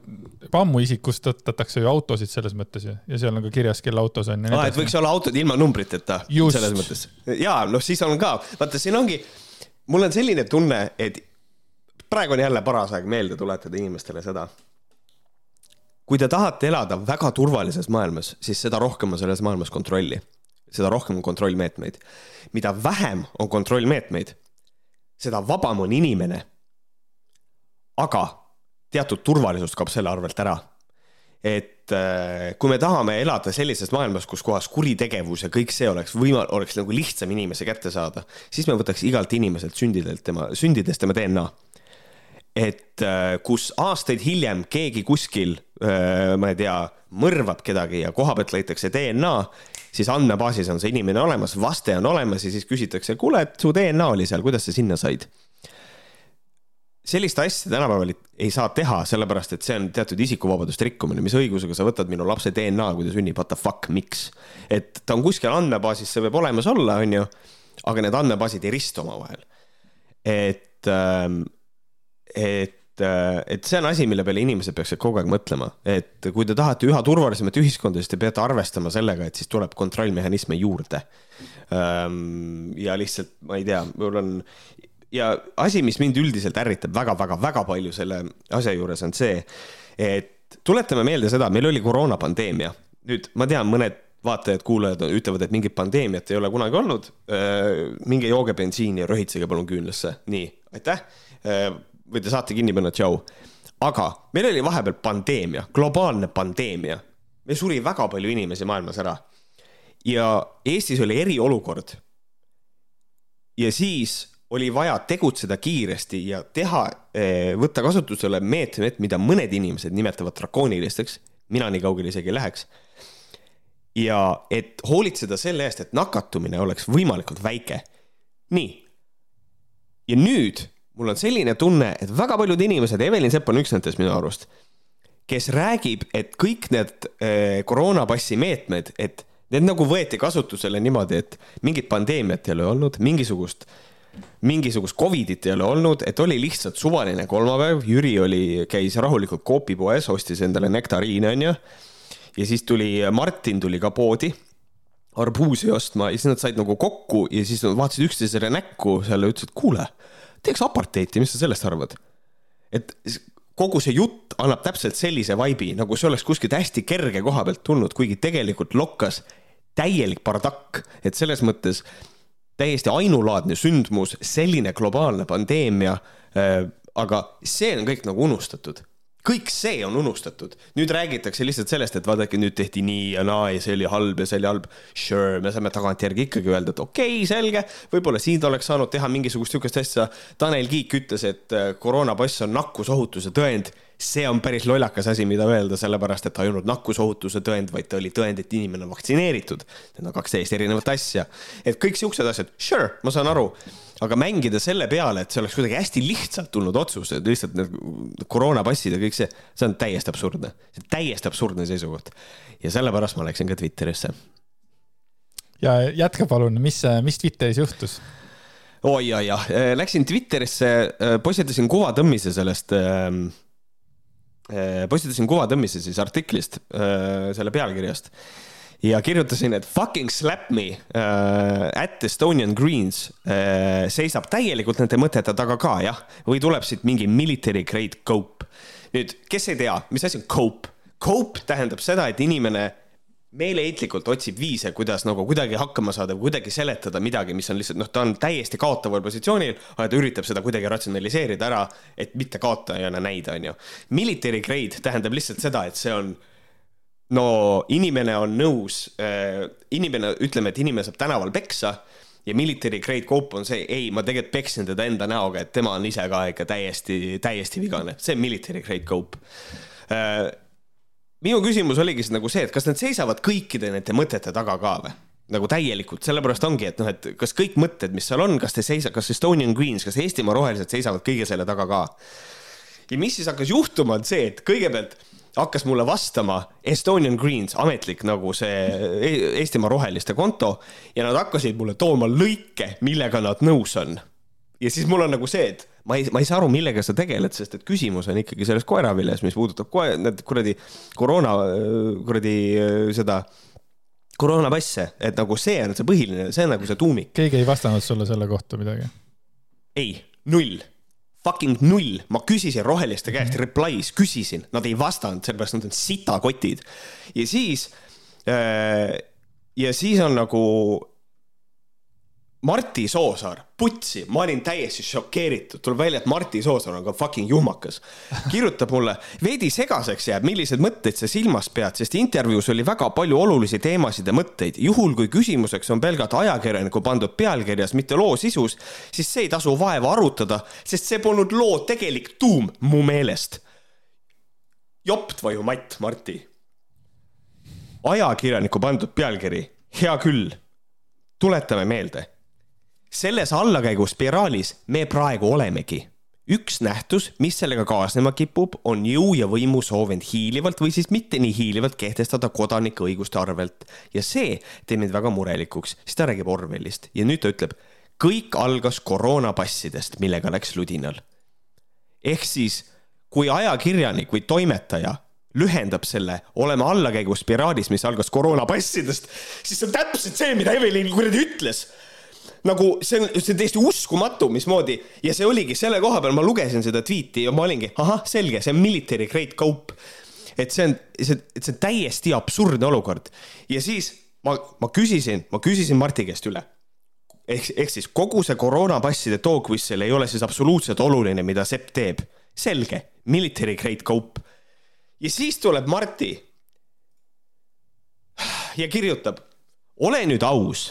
et ammu isikustatakse ju autosid selles mõttes ju ja seal on ka kirjas, kelle auto see on. aa, et võiks olla autod ilma numbriteta. selles mõttes. ja noh, siis on ka, vaata, siin ongi, mul on selline tunne, et praegu on jälle paras aeg meelde tuletada inimestele seda kui te tahate elada väga turvalises maailmas, siis seda rohkem on selles maailmas kontrolli. seda rohkem on kontrollmeetmeid. mida vähem on kontrollmeetmeid, seda vabam on inimene. aga teatud turvalisus kaob selle arvelt ära. et äh, kui me tahame elada sellises maailmas, kus kohas kuritegevus ja kõik see oleks võima-, oleks nagu lihtsam inimese kätte saada, siis me võtaks igalt inimeselt sündidelt tema, sündidest tema DNA et äh, kus aastaid hiljem keegi kuskil, äh, ma ei tea, mõrvab kedagi ja koha pealt leitakse DNA, siis andmebaasis on see inimene olemas, vaste on olemas ja siis küsitakse, kuule, et su DNA oli seal, kuidas sa sinna said? sellist asja tänapäeval ei saa teha, sellepärast et see on teatud isikuvabaduste rikkumine, mis õigusega sa võtad minu lapse DNA, kui ta sünnib, what the fuck, miks? et ta on kuskil andmebaasis, see võib olemas olla, on ju, aga need andmebaasid ei ristu omavahel. et ähm, et äh, et see on asi, mille peale inimesed peaksid kogu aeg mõtlema, et kui te tahate üha turvalisemat ühiskonda, siis te peate arvestama sellega, et siis tuleb kontrollmehhanisme juurde. Ähm, ja lihtsalt, ma ei tea, mul on ja asi, mis mind üldiselt ärritab väga-väga-väga palju selle asja juures on see, et tuletame meelde seda, meil oli koroonapandeemia. nüüd ma tean, mõned vaatajad-kuulajad ütlevad, et mingit pandeemiat ei ole kunagi olnud. Äh, minge jooge bensiini ja röhitsege palun küünlasse, nii, aitäh äh, või te saate kinni panna, tšau. aga meil oli vahepeal pandeemia, globaalne pandeemia. meil suri väga palju inimesi maailmas ära. ja Eestis oli eriolukord. ja siis oli vaja tegutseda kiiresti ja teha, eh, võtta kasutusele meetmed, mida mõned inimesed nimetavad drakoonilisteks. mina nii kaugele isegi ei läheks. ja et hoolitseda selle eest, et nakatumine oleks võimalikult väike. nii. ja nüüd mul on selline tunne, et väga paljud inimesed, Evelin Sepp on üks nendest minu arust, kes räägib, et kõik need äh, koroonapassi meetmed, et need nagu võeti kasutusele niimoodi, et mingit pandeemiat ei ole olnud, mingisugust, mingisugust Covidit ei ole olnud, et oli lihtsalt suvaline kolmapäev, Jüri oli, käis rahulikult Coopi poes, ostis endale nektariine, onju. ja siis tuli, Martin tuli ka poodi arbuusi ostma ja siis nad said nagu kokku ja siis nad vaatasid üksteisele näkku seal ja ütlesid, kuule teeks apartheiti, mis sa sellest arvad? et kogu see jutt annab täpselt sellise vaibi, nagu see oleks kuskilt hästi kerge koha pealt tulnud, kuigi tegelikult lokkas täielik bardakk, et selles mõttes täiesti ainulaadne sündmus, selline globaalne pandeemia äh,. aga see on kõik nagu unustatud kõik see on unustatud, nüüd räägitakse lihtsalt sellest, et vaadake, nüüd tehti nii ja naa ja see oli halb ja see oli halb. Sure, me saame tagantjärgi ikkagi öelda, et okei okay,, selge, võib-olla siin oleks saanud teha mingisugust sihukest asja. Tanel Kiik ütles, et äh, koroonapass on nakkusohutuse tõend. See on päris lollakas asi, mida öelda, sellepärast et ta ei olnud nakkusohutuse tõend, vaid ta oli tõend, et inimene on vaktsineeritud. Need on kaks täiesti erinevat asja. et kõik siuksed asjad, sure, ma saan aru, aga mängida selle peale, et see oleks kuidagi hästi lihtsalt tulnud otsus, et lihtsalt need koroonapassid ja kõik see, see on täiesti absurdne. täiesti absurdne seisukoht. ja sellepärast ma läksin ka Twitterisse. ja jätka palun, mis, mis Twitteris juhtus? oi ja, jah, läksin Twitterisse, postitasin kuvatõmmise sellest äh, Äh, postitasin kuvatõmmise siis artiklist, äh, selle pealkirjast ja kirjutasin, et fucking slap me uh, at Estonian Greens uh, seisab täielikult nende mõtete taga ka, jah, või tuleb siit mingi military grade cope. nüüd, kes ei tea, mis asi on cope? Cope tähendab seda, et inimene meeleheitlikult otsib viise, kuidas nagu kuidagi hakkama saada või kuidagi seletada midagi, mis on lihtsalt noh, ta on täiesti kaotaval positsioonil, aga ta üritab seda kuidagi ratsionaliseerida ära, et mitte kaotajana näida, onju. Military grade tähendab lihtsalt seda, et see on no inimene on nõus äh,, inimene, ütleme, et inimene saab tänaval peksa ja military grade cope on see, ei, ma tegelikult peksin teda enda näoga, et tema on ise ka ikka täiesti, täiesti vigane, see on military grade cope äh, minu küsimus oligi siis nagu see, et kas nad seisavad kõikide nende mõtete taga ka või? nagu täielikult, sellepärast ongi, et noh, et kas kõik mõtted, mis seal on, kas te seisa-, kas Estonian Greens, kas Eestimaa rohelised seisavad kõige selle taga ka? ja mis siis hakkas juhtuma, on see, et kõigepealt hakkas mulle vastama Estonian Greens, ametlik nagu see e-, Eestimaa roheliste konto ja nad hakkasid mulle tooma lõike, millega nad nõus on. ja siis mul on nagu see, et ma ei, ma ei saa aru, millega sa tegeled, sest et küsimus on ikkagi selles koeraviljas, mis puudutab koe-, need kuradi koroona, kuradi seda koroonapasse, et nagu see on see põhiline, see on nagu see tuumik. keegi ei vastanud sulle selle kohta midagi? ei, null. Fucking null, ma küsisin roheliste käest replies, küsisin, nad ei vastanud, sellepärast nad on sitakotid. ja siis äh,, ja siis on nagu Marti Soosaar, putsi, ma olin täiesti šokeeritud, tuleb välja, et Marti Soosaar on ka fucking juhmakas. kirjutab mulle, veidi segaseks jääb, milliseid mõtteid sa silmas pead, sest intervjuus oli väga palju olulisi teemasid ja mõtteid. juhul, kui küsimuseks on pelgalt ajakirjaniku pandud pealkirjas, mitte loo sisus, siis see ei tasu vaeva arutada, sest see polnud loo tegelik tuum mu meelest. jopt vaju matt, Marti. ajakirjaniku pandud pealkiri, hea küll. tuletame meelde selles allakäiguspiraalis me praegu olemegi. üks nähtus, mis sellega kaasnema kipub, on jõu ja võimu soov end hiilivalt või siis mitte nii hiilivalt kehtestada kodanike õiguste arvelt ja see teeb mind väga murelikuks, siis ta räägib Orwellist ja nüüd ta ütleb, kõik algas koroonapassidest, millega läks ludinal. ehk siis, kui ajakirjanik või toimetaja lühendab selle, oleme allakäiguspiraalis, mis algas koroonapassidest, siis see on täpselt see, mida Evelin kuradi ütles nagu see on, see on täiesti uskumatu, mismoodi ja see oligi selle koha peal, ma lugesin seda tweet'i ja ma olingi, ahah, selge, see on military grade kaup. et see on, see, see on täiesti absurdne olukord ja siis ma, ma küsisin, ma küsisin Marti käest üle ehk, ehk siis kogu see koroonapasside dog whistle ei ole siis absoluutselt oluline, mida Sepp teeb. selge, military grade kaup. ja siis tuleb Marti ja kirjutab, ole nüüd aus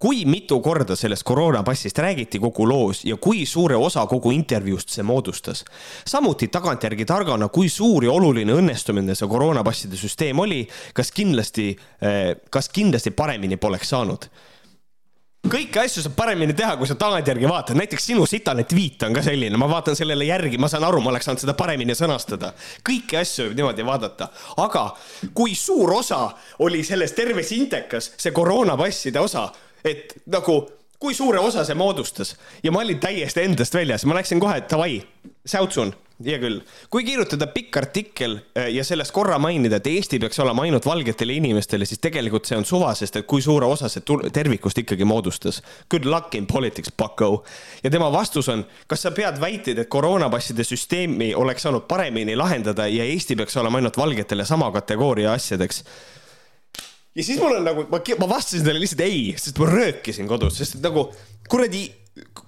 kui mitu korda sellest koroonapassist räägiti kogu loos ja kui suure osa kogu intervjuust see moodustas. samuti tagantjärgi targana, kui suur ja oluline õnnestumine see koroonapasside süsteem oli, kas kindlasti, eh, kas kindlasti paremini poleks saanud? Kõiki asju saab paremini teha, kui sa tagantjärgi vaatad, näiteks sinu sitane tweet on ka selline, ma vaatan sellele järgi, ma saan aru, ma oleks saanud seda paremini sõnastada. kõiki asju võib niimoodi vaadata, aga kui suur osa oli selles terves intekas, see koroonapasside osa et nagu kui suure osa see moodustas ja ma olin täiesti endast väljas, ma läksin kohe, davai, säutsun, hea küll. kui kirjutada pikk artikkel äh, ja sellest korra mainida, et Eesti peaks olema ainult valgetele inimestele, siis tegelikult see on suva, sest et kui suure osa see tervikust ikkagi moodustas. Good luck in politics, bucko. ja tema vastus on, kas sa pead väiteid, et koroonapasside süsteemi oleks saanud paremini lahendada ja Eesti peaks olema ainult valgetele sama kategooria asjadeks ja siis mul on nagu, ma, ma vastasin talle lihtsalt ei, sest ma röökisin kodus, sest nagu kuradi,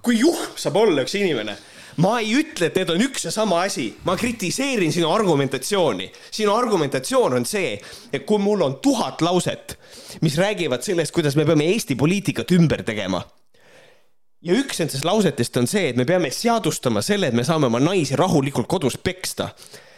kui juhm saab olla üks inimene ma ei ütle, et need on üks ja sama asi, ma kritiseerin sinu argumentatsiooni. sinu argumentatsioon on see, et kui mul on tuhat lauset, mis räägivad sellest, kuidas me peame Eesti poliitikat ümber tegema. ja üks nendest lausetest on see, et me peame seadustama selle, et me saame oma naisi rahulikult kodus peksta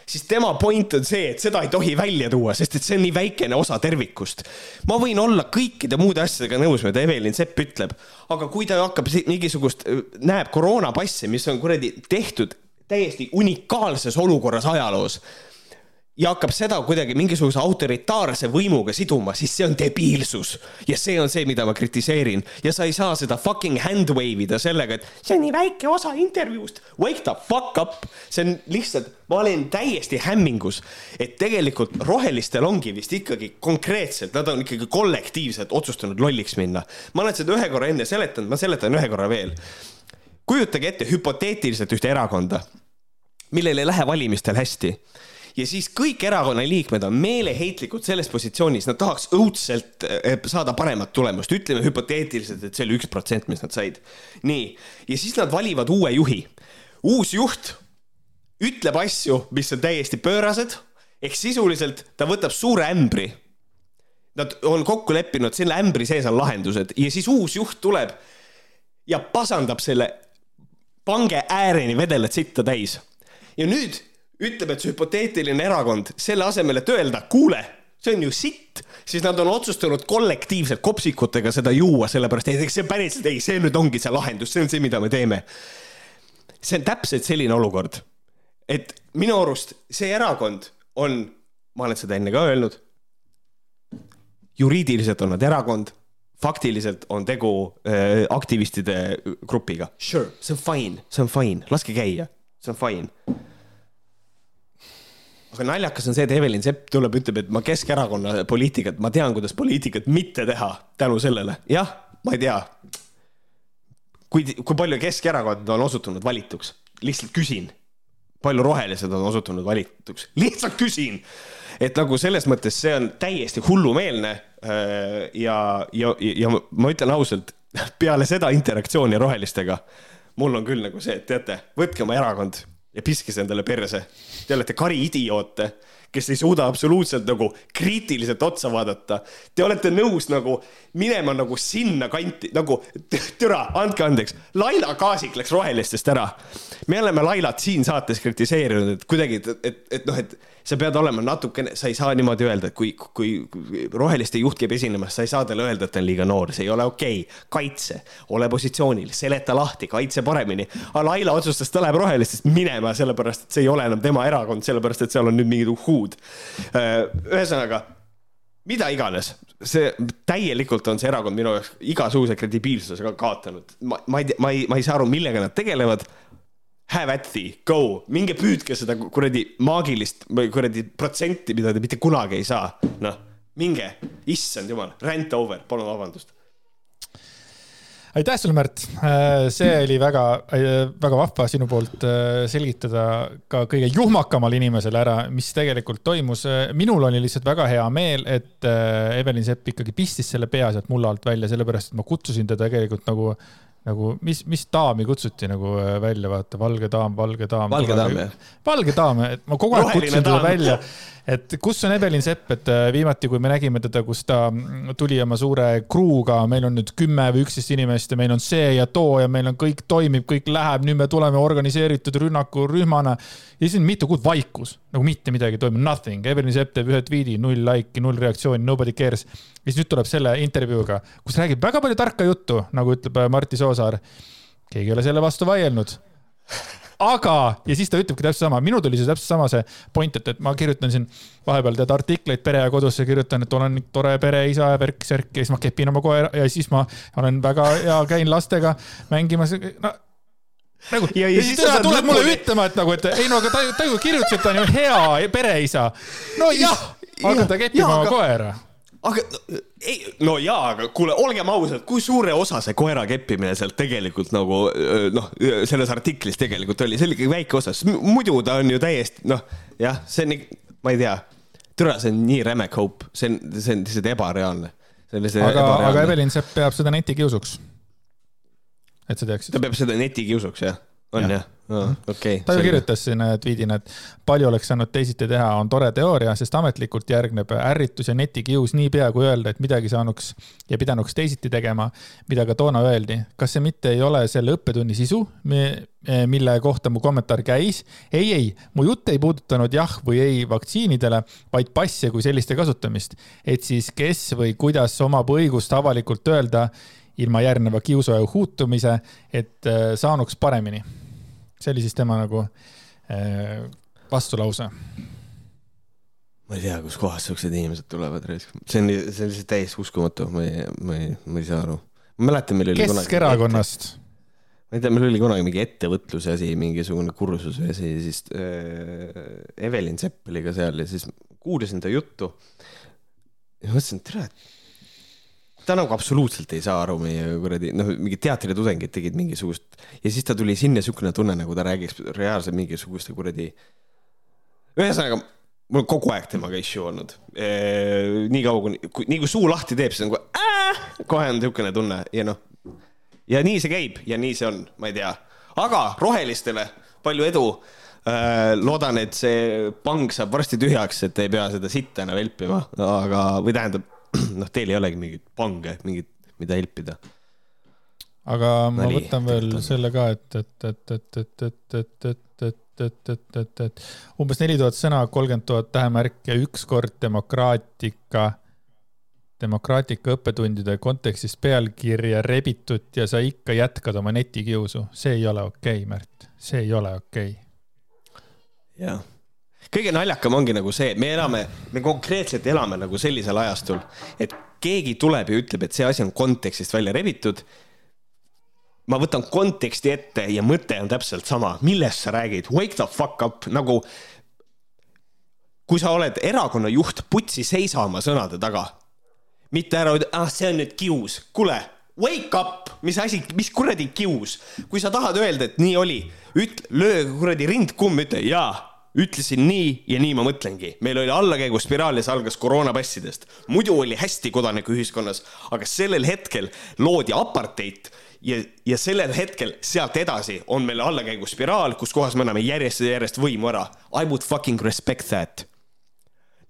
siis tema point on see, et seda ei tohi välja tuua, sest et see on nii väikene osa tervikust. ma võin olla kõikide muude asjadega nõus, mida Evelin Sepp ütleb, aga kui ta hakkab mingisugust, näeb koroonapassi, mis on kuradi tehtud täiesti unikaalses olukorras ajaloos ja hakkab seda kuidagi mingisuguse autoritaarse võimuga siduma, siis see on debiilsus. ja see on see, mida ma kritiseerin ja sa ei saa seda fucking hand wave ida sellega, et see on nii väike osa intervjuust. Wake the fuck up, see on lihtsalt, ma olen täiesti hämmingus, et tegelikult rohelistel ongi vist ikkagi konkreetselt, nad on ikkagi kollektiivselt otsustanud lolliks minna. ma olen seda ühe korra enne seletanud, ma seletan ühe korra veel. kujutage ette hüpoteetiliselt ühte erakonda, millel ei lähe valimistel hästi ja siis kõik erakonna liikmed on meeleheitlikult selles positsioonis, nad tahaks õudselt eh, saada paremat tulemust, ütleme hüpoteetiliselt, et see oli üks protsent, mis nad said. nii, ja siis nad valivad uue juhi. uus juht ütleb asju, mis on täiesti pöörased, ehk sisuliselt ta võtab suure ämbri. Nad on kokku leppinud, selle ämbri sees on lahendused ja siis uus juht tuleb ja pasandab selle pange ääreni vedelat sitta täis. ja nüüd ütleb, et see hüpoteetiline erakond, selle asemel, et öelda, kuule, see on ju sitt, siis nad on otsustanud kollektiivselt kopsikutega seda juua, sellepärast et see päriselt ei, see nüüd ongi see lahendus, see on see, mida me teeme. see on täpselt selline olukord, et minu arust see erakond on, ma olen seda enne ka öelnud. juriidiliselt on nad erakond, faktiliselt on tegu äh, aktivistide grupiga. Sure, see on fine, see on fine, laske käia, see on fine aga naljakas on see, et Evelin Sepp tuleb, ütleb, et ma Keskerakonna poliitikat, ma tean, kuidas poliitikat mitte teha tänu sellele. jah, ma ei tea. kui, kui palju Keskerakond on osutunud valituks, lihtsalt küsin. palju rohelised on osutunud valituks, lihtsalt küsin. et nagu selles mõttes see on täiesti hullumeelne. Äh, ja, ja, ja ma ütlen ausalt, peale seda interaktsiooni rohelistega, mul on küll nagu see, et teate, võtke oma erakond ja piske see endale perse te olete kariidioote, kes ei suuda absoluutselt nagu kriitiliselt otsa vaadata. Te olete nõus nagu minema nagu sinna kanti, nagu türa, andke andeks, Laila Kaasik läks rohelistest ära. me oleme Lailat siin saates kritiseerinud, et kuidagi, et, et, et noh, et sa pead olema natukene, sa ei saa niimoodi öelda, et kui, kui roheliste juht käib esinemas, sa ei saa talle öelda, et ta on liiga noor, see ei ole okei okay.. kaitse, ole positsioonil, seleta lahti, kaitse paremini. aga Laila otsustas, ta läheb rohelistest minema, sellepärast et see ei ole enam tema erakond, sellepärast et seal on nüüd mingid uhhuud. Äh, ühesõnaga mida iganes, see täielikult on see erakond minu jaoks igasuguse kredibiilsusega kaotanud. ma, ma ei ma ei, ma ei saa aru, millega nad tegelevad have at thee, go, minge püüdke seda kuradi maagilist või kuradi protsenti, mida te mitte kunagi ei saa. noh, minge, issand jumal, rant over, palun vabandust. aitäh sulle, Märt. Äh, see oli väga, äh, väga vahva sinu poolt äh, selgitada ka kõige juhmakamal inimesele ära, mis tegelikult toimus. minul oli lihtsalt väga hea meel, et Evelin Sepp ikkagi pistis selle pea sealt mulla alt välja, sellepärast et ma kutsusin teda tegelikult nagu nagu mis, mis daami kutsuti nagu äh, välja, vaata, valge daam, valge daam. valge daam, jah. valge daam, et ma kogu aeg kutsun teda välja et kus on Evelin Sepp, et äh, viimati, kui me nägime teda, kus ta tuli oma suure kruuga, meil on nüüd kümme või üksteist inimest ja meil on see ja too ja meil on kõik toimib, kõik läheb, nüüd me tuleme organiseeritud rünnakurühmana. ja siis on mitu kuud vaikus, nagu mitte midagi ei toimu, nothing. Evelin Sepp teeb ühe tweet'i, null like'i, null reaktsiooni, nobody cares. ja siis nüüd tuleb selle intervjuuga, kus räägib väga palju tarka juttu, nagu ütleb äh, Martti Soosaar. keegi ei ole selle vastu vaielnud aga, ja siis ta ütlebki täpselt sama, minul tuli see täpselt sama see point, et, et ma kirjutan siin vahepeal tead artikleid Pere ja kodusse, kirjutan, et olen tore pereisa ja värk-särk ja siis ma kepin oma koera ja siis ma olen väga hea, käin lastega mängimas no, nagu ja, ja, ja siis ta tuleb mulle ütlema, et nagu, et ei no aga ta, ta ju kirjutas, et ta on ju hea pereisa. no jah, hakata ja, keppima oma aga... koera aga ei, no jaa, aga kuule, olgem ausad, kui suure osa see koera keppimine sealt tegelikult nagu noh, selles artiklis tegelikult oli, see oli ikkagi väike osa, sest muidu ta on ju täiesti noh, jah, see on, ma ei tea, türa, see on nii räme cope, see on, see on lihtsalt ebareaalne. aga, aga Evelin Sepp peab seda netikiusuks. et sa teaksid. ta peab seda netikiusuks, jah on jah? okei. ta ju kirjutas siin tweet'ina, et palju oleks saanud teisiti teha, on tore teooria, sest ametlikult järgneb ärritus ja netikius niipea, kui öelda, et midagi saanuks ja pidanuks teisiti tegema, mida ka toona öeldi. kas see mitte ei ole selle õppetunni sisu, mille kohta mu kommentaar käis? ei, ei, mu jutt ei puudutanud jah või ei vaktsiinidele, vaid passe kui selliste kasutamist. et siis kes või kuidas omab õigust avalikult öelda ilma järgneva kiusu ja huutumise, et äh, saanuks paremini see oli siis tema nagu äh, vastulause. ma ei tea, kuskohast siuksed inimesed tulevad, see on, see on lihtsalt täiesti uskumatu, ma ei, ma ei, ma ei saa aru. ma mäletan, meil oli Keskerakonnast. ma ei tea, meil oli kunagi mingi ettevõtluse asi, mingisugune kursus või asi, siis äh, Evelin Sepp oli ka seal ja siis kuulasin ta juttu. ja mõtlesin, et tere, ta nagu absoluutselt ei saa aru meie kuradi, noh, mingid teatritudengid tegid mingisugust ja siis ta tuli sinna siukene tunne, nagu ta räägiks reaalselt mingisuguste kuradi. ühesõnaga, mul on kogu aeg temaga issue olnud nii kaua, kuni, nii kui suu lahti teeb, siis on kohe kohe on siukene tunne ja noh. ja nii see käib ja nii see on, ma ei tea, aga rohelistele palju edu loodan, et see pang saab varsti tühjaks, et ei pea seda sitta enam helpima, aga, või tähendab noh, teil ei olegi mingit pange, mingit, mida helpida. aga ma Nali, võtan veel selle ka, et, et, et, et, et, et, et, et, et, et, et, et, et umbes neli tuhat sõna, kolmkümmend tuhat tähemärki ja ükskord demokraatika, demokraatika õppetundide kontekstis pealkirja rebitud ja sa ikka jätkad oma netikiusu. see ei ole okei okay,, Märt, see ei ole okei okay.. jah kõige naljakam ongi nagu see, et me elame, me konkreetselt elame nagu sellisel ajastul, et keegi tuleb ja ütleb, et see asi on kontekstist välja rebitud. ma võtan konteksti ette ja mõte on täpselt sama, millest sa räägid, wake the fuck up, nagu. kui sa oled erakonna juht, putsi seisa oma sõnade taga. mitte ära ütle, ah, see on nüüd kius, kuule wake up, mis asi, mis kuradi kius, kui sa tahad öelda, et nii oli, ütle, löö kuradi rind kumm, ütle jaa ütlesin nii ja nii ma mõtlengi. meil oli allakäiguspiraal ja see algas koroonapassidest. muidu oli hästi kodanikuühiskonnas, aga sellel hetkel loodi apartheid ja, ja sellel hetkel sealt edasi on meil allakäiguspiraal, kus kohas me anname järjest ja järjest võimu ära. I would fucking respect that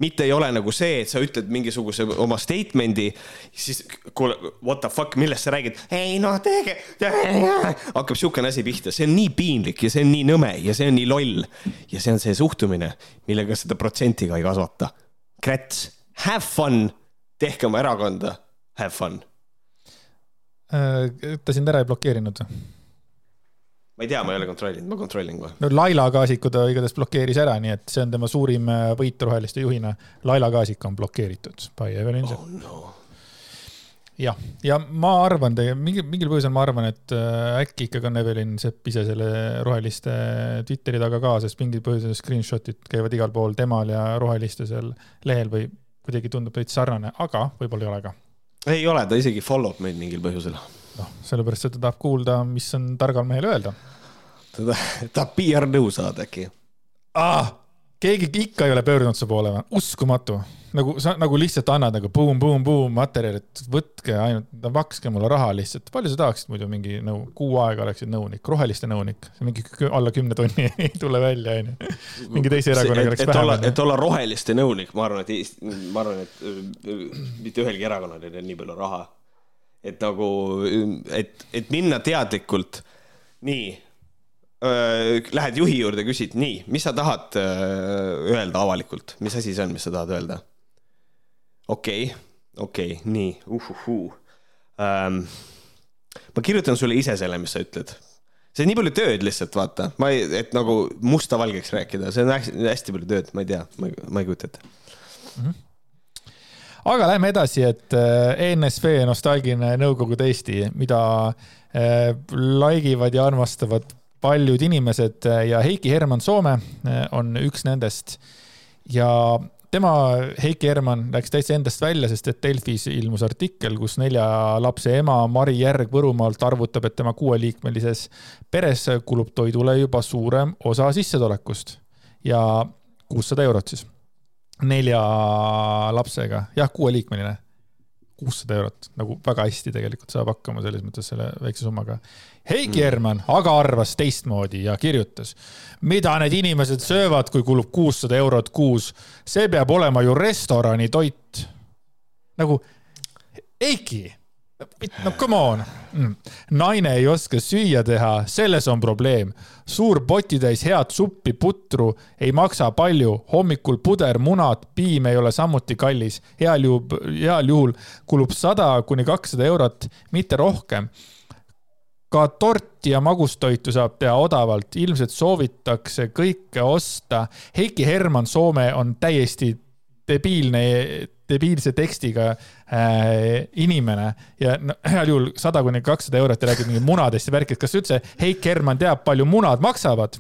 mitte ei ole nagu see, et sa ütled mingisuguse oma statement'i, siis kuule, what the fuck, millest sa räägid? ei noh, tege, hakkab siukene asi pihta, see on nii piinlik ja see on nii nõme ja see on nii loll. ja see on see suhtumine, millega seda protsenti ka ei kasvata. Kräts, have fun, tehke oma erakonda, have fun. Äh, ta sind ära ei blokeerinud või? Ma ei tea, ma ei ole kontrollinud, ma kontrollin kohe. no Laila Kaasiku ta igatahes blokeeris ära, nii et see on tema suurim äh, võit roheliste juhina. Laila Kaasik on blokeeritud by Evelyn Sepp oh,. No. jah, ja ma arvan, mingil, mingil põhjusel ma arvan, et äh, äkki ikkagi on Evelyn Sepp ise selle roheliste Twitteri taga ka, sest mingil põhjusel screenshot'id käivad igal pool temal ja roheliste seal lehel või kuidagi tundub veits sarnane, aga võib-olla ei ole ka. ei ole, ta isegi follow b meid mingil põhjusel noh, sellepärast, et ta tahab kuulda, mis on targal mehel öelda. ta tahab PR nõu saada äkki ah,. keegi ikka ei ole pöördunud su poole või? uskumatu. nagu sa nagu lihtsalt annad nagu buum-buum-buum materjali, et võtke ainult, makske mulle raha lihtsalt. palju sa tahaksid muidu mingi nõu, kuu aega oleksid nõunik, roheliste nõunik, mingi alla kümne tonni ei tule välja, onju. mingi teise erakonnaga oleks vähem. et olla roheliste nõunik, ma arvan, et, ma arvan, et mitte ühelgi erakonnal ei ole nii palju raha et nagu, et, et minna teadlikult, nii lähed juhi juurde, küsid, nii, mis sa tahad öelda avalikult, mis asi see on, mis sa tahad öelda? okei okay,, okei okay,, nii, uhuhuu ähm,. ma kirjutan sulle ise selle, mis sa ütled. see on nii palju tööd lihtsalt, vaata, ma ei, et nagu musta-valgeks rääkida, see on hästi, hästi palju tööd, ma ei tea, ma ei, ma ei kujuta ette mm. -hmm aga lähme edasi, et äh, ENSV nostalgiline Nõukogude Eesti, mida äh, laigivad ja armastavad paljud inimesed äh, ja Heiki Herman Soome on üks nendest. ja tema, Heiki Herman, läks täitsa endast välja, sest et Delfis ilmus artikkel, kus nelja lapse ema Mari Järg Võrumaalt arvutab, et tema kuueliikmelises peres kulub toidule juba suurem osa sissetulekust ja kuussada eurot siis nelja lapsega, jah, kuueliikmeline. kuussada eurot, nagu väga hästi tegelikult saab hakkama selles mõttes selle väikse summaga. Heiki Herman aga arvas teistmoodi ja kirjutas, mida need inimesed söövad, kui kulub kuussada eurot kuus. see peab olema ju restorani toit. nagu Heiki no come on mm.. naine ei oska süüa teha, selles on probleem. suur potitäis head suppi, putru ei maksa palju, hommikul puder, munad, piim ei ole samuti kallis. heal juhul, heal juhul kulub sada kuni kakssada eurot, mitte rohkem. ka torti ja magustoitu saab teha odavalt, ilmselt soovitakse kõike osta. Heiki Herman Soome on täiesti debiilne debiilse tekstiga inimene ja no, heal juhul sada kuni kakssada eurot ja räägid mingi munadest ja värkidest. kas üldse Heik Herman teab, palju munad maksavad?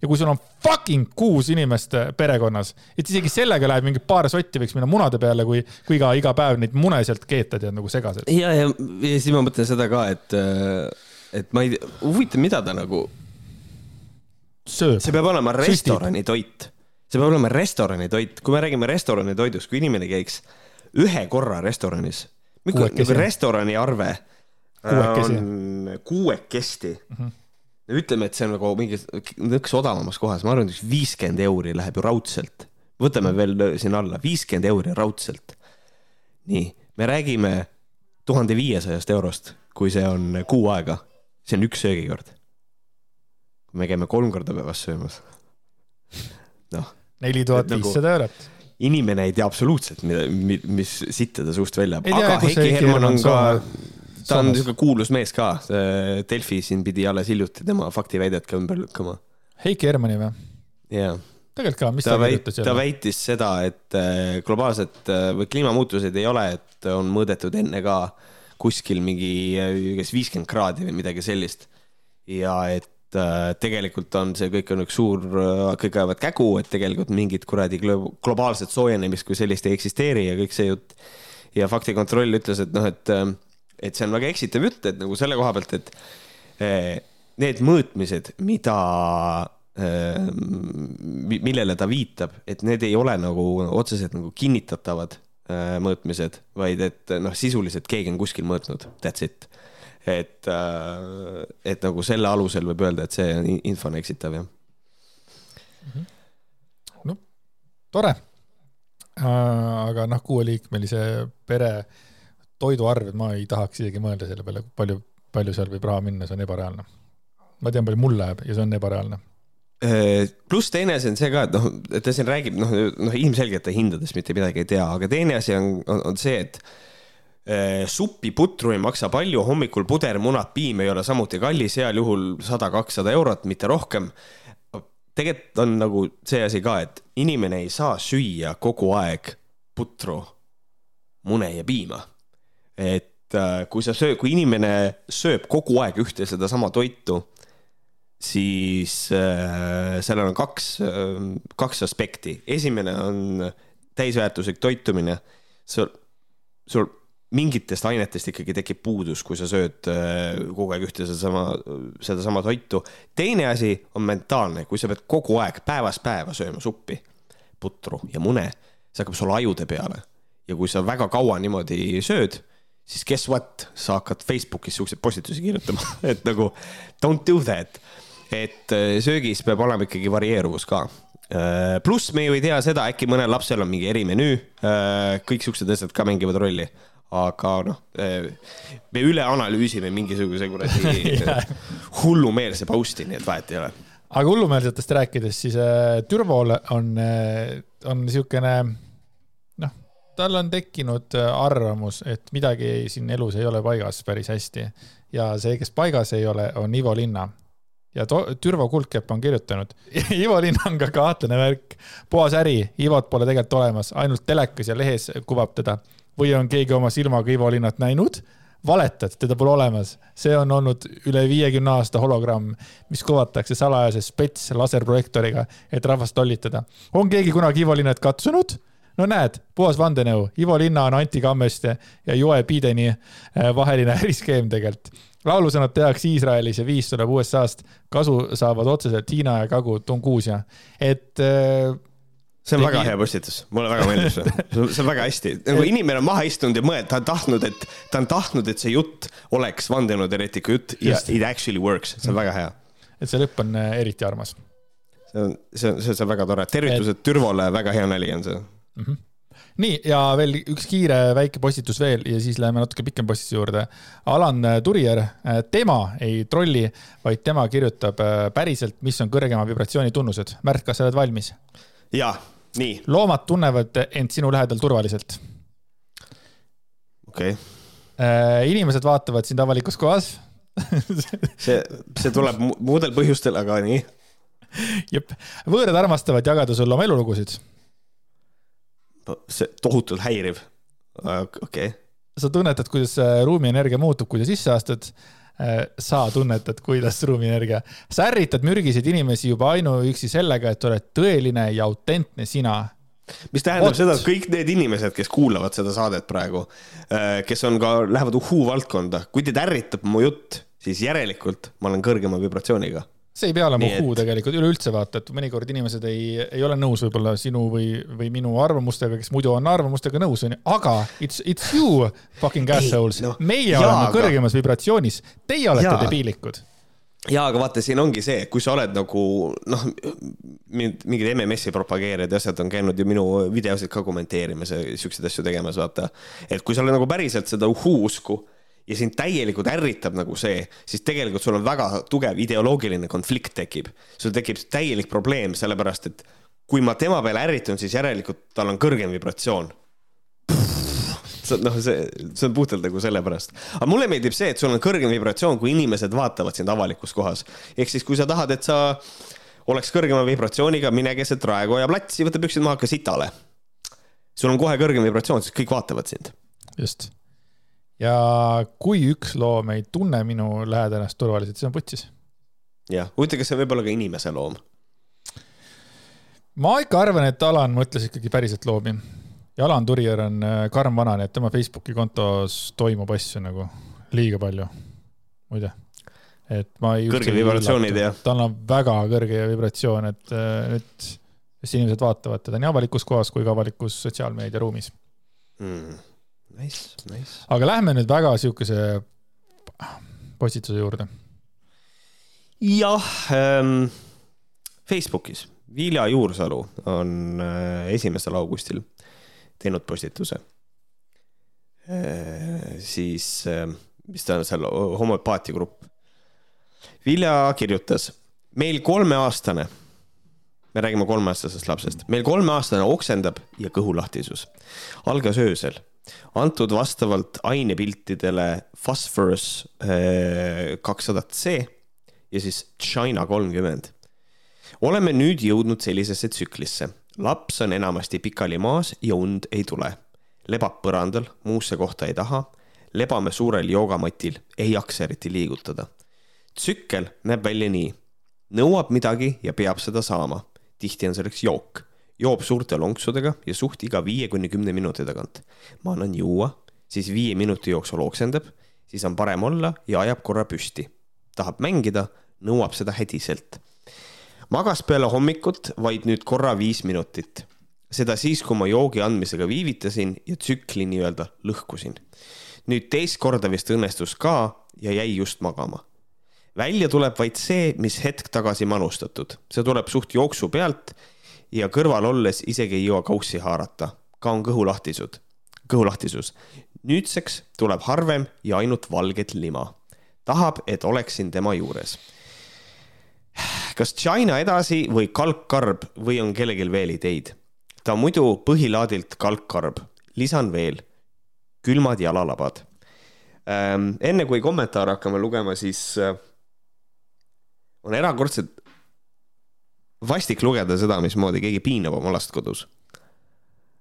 ja kui sul on fucking kuus inimest äh, perekonnas, et isegi sellega läheb mingi paar sotti võiks minna munade peale, kui, kui iga, iga päev neid mune sealt keeta tead nagu segaselt. ja, ja, ja siis ma mõtlen seda ka, et, äh, et ma ei huvitav, mida ta nagu. sööb. see peab olema restorani toit see peab olema restorani toit, kui me räägime restorani toidust, kui inimene käiks ühe korra restoranis, nagu restorani arve kuuekesi. on kuuekesti mm. -hmm ütleme, et see on nagu mingi nõks odavamas kohas, ma arvan, et üks viiskümmend euri läheb ju raudselt. võtame veel sinna alla, viiskümmend euri raudselt. nii, me räägime tuhande viiesajast eurost, kui see on kuu aega. see on üks söögikord. me käime kolm korda päevas söömas. noh neli tuhat viissada eurot inimene ei tea absoluutselt, mida, mis sitta ta suust välja. aga Heiki Herman on ka, ta on niisugune kuulus mees ka. Delfi siin pidi alles hiljuti tema faktiväidet ka ümber lükkama. Heiki Hermani või? jaa. tegelikult ka, mis ta, ta kirjutas jälle? ta väitis seda, et äh, globaalset äh, või kliimamuutuseid ei ole, et on mõõdetud enne ka kuskil mingi äh, kas viiskümmend kraadi või midagi sellist. ja et äh, tegelikult on see kõik on üks suur, äh, kõik ajavad kägu, et tegelikult mingit kuradi globaalset soojenemist kui sellist ei eksisteeri ja kõik see jutt. ja faktikontroll ütles, et noh, et, äh, et see on väga eksitav jutt, et nagu selle koha pealt, et äh, need mõõtmised, mida millele ta viitab, et need ei ole nagu otseselt nagu kinnitatavad mõõtmised, vaid et noh, sisuliselt keegi on kuskil mõõtnud, that's it et, äh, et nagu selle alusel võib öelda, et see info on eksitav, jah. Mhm. no tore. Äh, aga noh, kuueliikmelise pere toiduarved, ma ei tahaks isegi mõelda selle peale, palju, palju seal võib raha minna, see on ebareaalne. ma tean, palju mul läheb ja see on ebareaalne äh, pluss teine asi on see ka, et noh, ta siin räägib, noh, noh ilmselgelt ta hindadest mitte midagi ei tea, aga teine asi on, on, on see, et suppi putru ei maksa palju, hommikul puder, munad, piim ei ole samuti kallis, heal juhul sada, kakssada eurot, mitte rohkem. tegelikult on nagu see asi ka, et inimene ei saa süüa kogu aeg putru, mune ja piima. et äh, kui sa söö, kui inimene sööb kogu aeg ühte sedasama toitu, siis äh, sellel on kaks äh,, kaks aspekti. esimene on täisväärtuslik toitumine. sul, sul mingitest ainetest ikkagi tekib puudus, kui sa sööd äh, kogu aeg ühte sedasama, sedasama toitu. teine asi on mentaalne, kui sa pead kogu aeg päevast päeva sööma suppi, putru ja mune, see hakkab sul ajude peale. ja kui sa väga kaua niimoodi sööd, siis guess what, sa hakkad Facebookis siukseid postitusi kirjutama et nagu don't do that. et äh, söögis peab olema ikkagi varieeruvus ka äh, pluss me ju ei tea seda, äkki mõnel lapsel on mingi erimenüü, kõik siuksed asjad ka mängivad rolli aga noh, eh, me üle analüüsime mingisuguse kuradi hullumeelse post'i, nii et vahet ei ole. aga hullumeelsetest rääkides, siis äh, Türvol on äh,, on niisugune noh, tal on tekkinud arvamus, et midagi ei, siin elus ei ole paigas päris hästi. Ja see, kes paigas ei ole, on Ivo Linna. Ja Türvo Kuldkepp on kirjutanud Ivo Linna on ka kahtlane värk, puhas äri, Ivot pole tegelikult olemas, ainult telekas ja lehes kuvab teda või on keegi oma silmaga Ivo Linnat näinud, valetad, teda pole olemas. see on olnud üle viiekümne aasta hologramm, mis kuvatakse salajase spets laserprojektoriga, et rahvast lollitada. on keegi kunagi Ivo Linnat katsunud? no näed, puhas vandenõu, Ivo Linna on Anti Kammeste ja Joe Bideni äh, vaheline äriskeem tegelikult. laulusõnad tehakse Iisraelis ja viis tuleb USA-st, kasu saavad otseselt Hiina ja Kagu-Tunguusia, et äh, see on Tegi- väga hea postitus, mulle väga meeldib see, see on väga hästi, nagu inimene on maha istunud ja mõelnud, ta on tahtnud, et ta on tahtnud, et see jutt oleks vandenõuteoreetiku jutt ja Just. it actually works, see on väga hea. et see lõpp on äh, eriti armas see on, see on, see on väga tore, tervitused Türvole, väga hea nali on see. mm. -hmm. nii ja veel üks kiire väike postitus veel ja siis läheme natuke pikem postituse juurde. Alan Turier, tema ei trolli, vaid tema kirjutab äh, päriselt, mis on kõrgema vibratsiooni tunnused. Märt, kas sa oled valmis? ja, nii, loomad tunnevad end sinu lähedal turvaliselt. okei okay., inimesed vaatavad sind avalikus kohas. see, see tuleb mu- muudel põhjustel, aga nii. jep, võõrad armastavad jagada sulle oma elulugusid. see tohutult häiriv. okei okay., sa tunnetad, kuidas äh, ruumienergia muutub, kui sa sisse astud. Sa tunnetad, kuidas ruumienergia, sa ärritad mürgiseid inimesi juba ainuüksi sellega, et oled tõeline ja autentne sina. mis tähendab Vot. seda, et kõik need inimesed, kes kuulavad seda saadet praegu, kes on ka, lähevad uhuu valdkonda, kui teid ärritab mu jutt, siis järelikult ma olen kõrgema vibratsiooniga. See ei pea olema uhuu tegelikult üleüldse vaata, et mõnikord inimesed ei, ei ole nõus võib-olla sinu või, või minu arvamustega, kes muidu on arvamustega nõus, onju, aga it's, it's you fucking assholes no,. meie jaa, oleme aga- kõrgemas vibratsioonis, teie olete Jaa. debiilikud. ja aga vaata, siin ongi see, kui sa oled nagu noh, mingid MMS-i propageerijad ja asjad on käinud ju minu videosid ka kommenteerimas ja siukseid asju tegemas, vaata. et kui sa oled nagu päriselt seda uhuu usku ja sind täielikult ärritab nagu see, siis tegelikult sul on väga tugev ideoloogiline konflikt tekib. sul tekib täielik probleem, sellepärast et kui ma tema peale ärritun, siis järelikult tal on kõrgem vibratsioon noh, see, see on puhtalt nagu sellepärast. aga mulle meeldib see, et sul on kõrgem vibratsioon, kui inimesed vaatavad sind avalikus kohas. ehk siis, kui sa tahad, et sa oleks kõrgema vibratsiooniga, mine keset Raekoja platsi, võta püksid maha, hakka sitale. sul on kohe kõrgem vibratsioon, siis kõik vaatavad sind. just. Ja kui üks loom ei tunne minu lähedalast turvaliselt, siis on putsis. jah, huvitav, kas see võib olla ka inimese loom? ma ikka arvan, et Alan mõtles ikkagi päriselt loomi. ja Alan Turier on äh, karm vana, nii et tema Facebooki kontos toimub asju nagu liiga palju, muide. et ma ei. Kõrged vibratsioonid, jah. tal on väga kõrge vibratsioon, et äh, nüüd, kes inimesed vaatavad teda nii avalikus kohas kui ka avalikus sotsiaalmeediaruumis. mm.. Nice, nice. aga lähme nüüd väga siukese postituse juurde. jah ähm,, Facebookis Vilja Juursalu on äh, esimesel augustil teinud postituse äh,. siis äh,, mis ta on seal, homöopaatia grupp. Vilja kirjutas, meil kolmeaastane, me räägime kolmeaastasest lapsest, meil kolmeaastane oksendab ja kõhulahtisus. algas öösel, antud vastavalt ainepiltidele Phosphorus kakssada C ja siis China kolmkümmend. oleme nüüd jõudnud sellisesse tsüklisse. laps on enamasti pikali maas ja und ei tule. lebab põrandal, muusse kohta ei taha. lebame suurel joogamatil, ei jaksa eriti liigutada. tsükkel näeb välja nii. nõuab midagi ja peab seda saama. tihti on selleks jook. Joob suurte lonksudega ja suht iga viie kuni kümne minuti tagant. ma annan juua, siis viie minuti jooksul oksendab, siis on parem olla ja ajab korra püsti. tahab mängida, nõuab seda hädiselt magas peale hommikut vaid nüüd korra viis minutit. seda siis, kui ma joogi andmisega viivitasin ja tsükli nii-öelda lõhkusin. nüüd teist korda vist õnnestus ka ja jäi just magama. välja tuleb vaid see, mis hetk tagasi manustatud, see tuleb suht jooksu pealt ja kõrval olles isegi ei jõua kaussi haarata, ka on kõhulahtisud, kõhulahtisus. nüüdseks tuleb harvem ja ainult valget lima. tahab, et oleksin tema juures kas China edasi või kalkkarb või on kellelgi veel ideid? ta muidu põhilaadilt kalkkarb, lisan veel külmad jalalabad. enne kui kommentaare hakkame lugema, siis äh, on erakordselt vastik lugeda seda, mismoodi keegi piinab oma last kodus.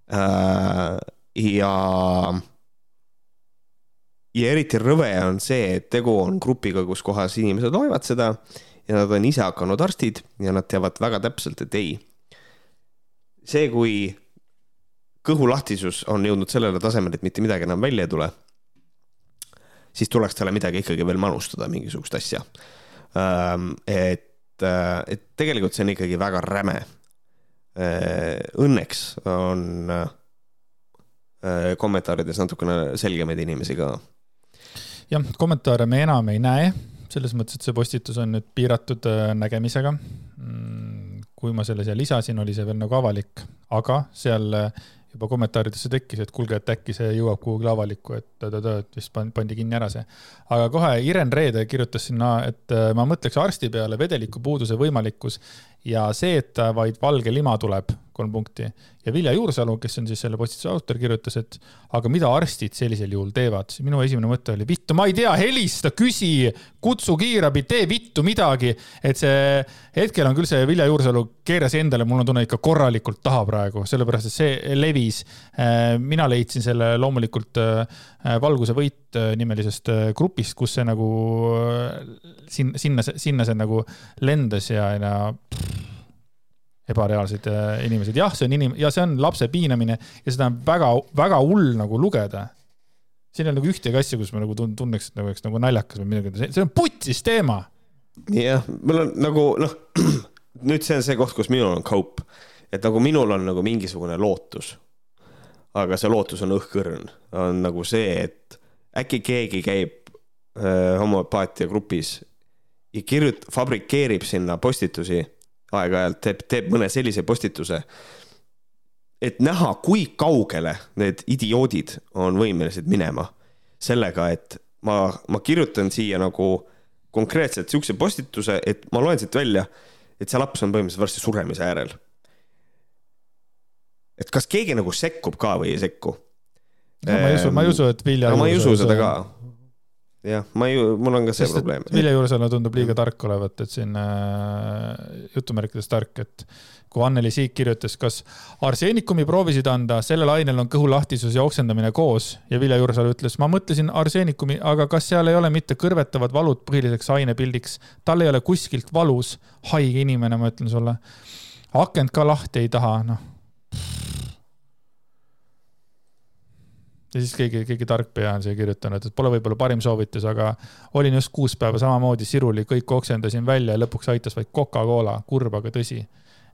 ja, ja eriti rõve on see, et tegu on grupiga, kus kohas inimesed loevad seda ja nad on ise hakanud arstid ja nad teavad väga täpselt, et ei. see, kui kõhulahtisus on jõudnud sellele tasemele, et mitte midagi enam välja ei tule, siis tuleks talle midagi ikkagi veel manustada, mingisugust asja. et, et tegelikult see on ikkagi väga räme. õnneks on kommentaarides natukene selgemaid inimesi ka. jah, kommentaare me enam ei näe, selles mõttes, et see postitus on nüüd piiratud nägemisega. Mm, kui ma selle siia lisasin, oli see veel nagu avalik, aga seal juba kommentaaridesse tekkis, et kuulge, et äkki see jõuab kuhugi avalikku, et ta-ta-ta, et vist pandi kinni ära see. aga kohe Iren Reede kirjutas sinna, et äh, ma mõtleks arsti peale vedelikupuuduse võimalikkus ja see, et vaid valge lima tuleb, kolm punkti. ja Vilja Juursalu, kes on siis selle postituse autor, kirjutas, et aga mida arstid sellisel juhul teevad. minu esimene mõte oli, vittu, ma ei tea, helista, küsi, kutsu kiirabi, tee vittu midagi. et see, hetkel on küll see Vilja Juursalu keeras endale, mul on tunne, ikka korralikult taha praegu, sellepärast et see levis. Äh, mina leidsin selle loomulikult äh, Valguse võit äh, nimelisest grupist, kus see nagu sinna, sinna, sinna see nagu lendas ja, ja pff, ebareaalsed äh, inimesed, jah, see on inim- ja see on lapse piinamine ja seda on väga, väga hull nagu lugeda. siin ei ole nagu ühtegi asja, kus ma nagu tunneks, et nagu oleks nagu naljakas või midagi, see on putsis teema. jah, mul on nagu noh, nüüd see on see koht, kus minul on kaup, et nagu minul on nagu mingisugune lootus. aga see lootus on õhkõrn, on nagu see, et äkki keegi käib äh, homöopaatia grupis ja kirjut-, fabrikeerib sinna postitusi aeg-ajalt teeb, teeb mõne sellise postituse, et näha, kui kaugele need idioodid on võimelised minema sellega, et ma, ma kirjutan siia nagu konkreetselt siukse postituse, et ma loen siit välja, et see laps on põhimõtteliselt varsti suremise äärel. et kas keegi nagu sekkub ka või ei sekku? no ma ei usu, ma ei usu, et Vilja no,. ma ei usu seda ka jah, ma ju, mul on ka see Sest, probleem. Vilja Juursalu tundub liiga tark olevat, et siin äh, jutumärkides tark, et kui Anneli Siik kirjutas, kas arseenikumi proovisid anda, sellel ainel on kõhulahtisus ja oksendamine koos ja Vilja Juursalu ütles, ma mõtlesin arseenikumi, aga kas seal ei ole mitte kõrvetavad valud põhiliseks ainepildiks, tal ei ole kuskilt valus, haige inimene, ma ütlen sulle. akent ka lahti ei taha, noh ja siis keegi, keegi tarkpea on siia kirjutanud, et pole võib-olla parim soovitus, aga olin just kuus päeva samamoodi siruli, kõik oksendasin välja ja lõpuks aitas vaid Coca-Cola, kurb, aga tõsi.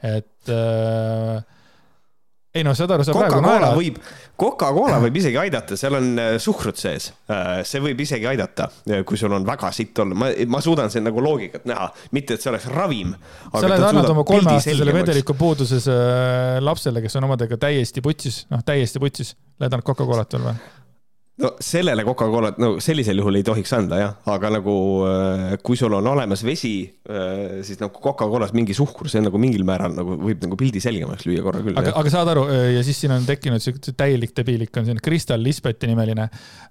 et äh, ei noh, saad aru, sa praegu naerad. võib, Coca-Cola võib isegi aidata, seal on äh, suhkrut sees. Äh, see võib isegi aidata, äh, kui sul on väga sitt olla, ma, ma suudan siin nagu loogikat näha, mitte et see oleks ravim. sa oled andnud oma kolmeaastasele vedeliku puuduses lapsele, kes on omadega täiesti putsis, noh, täiesti putsis, lähed annad Coca-Colat veel või? No sellele Coca-Colat, no sellisel juhul ei tohiks anda jah, aga nagu äh, kui sul on olemas vesi, äh, siis nagu Coca-Colas mingi suhkur, see nagu mingil määral nagu võib nagu pildi selgemaks lüüa korra küll. aga, aga saad aru äh, ja siis siin on tekkinud siuke täielik debiilik on siin Kristal Lisbeti nimeline.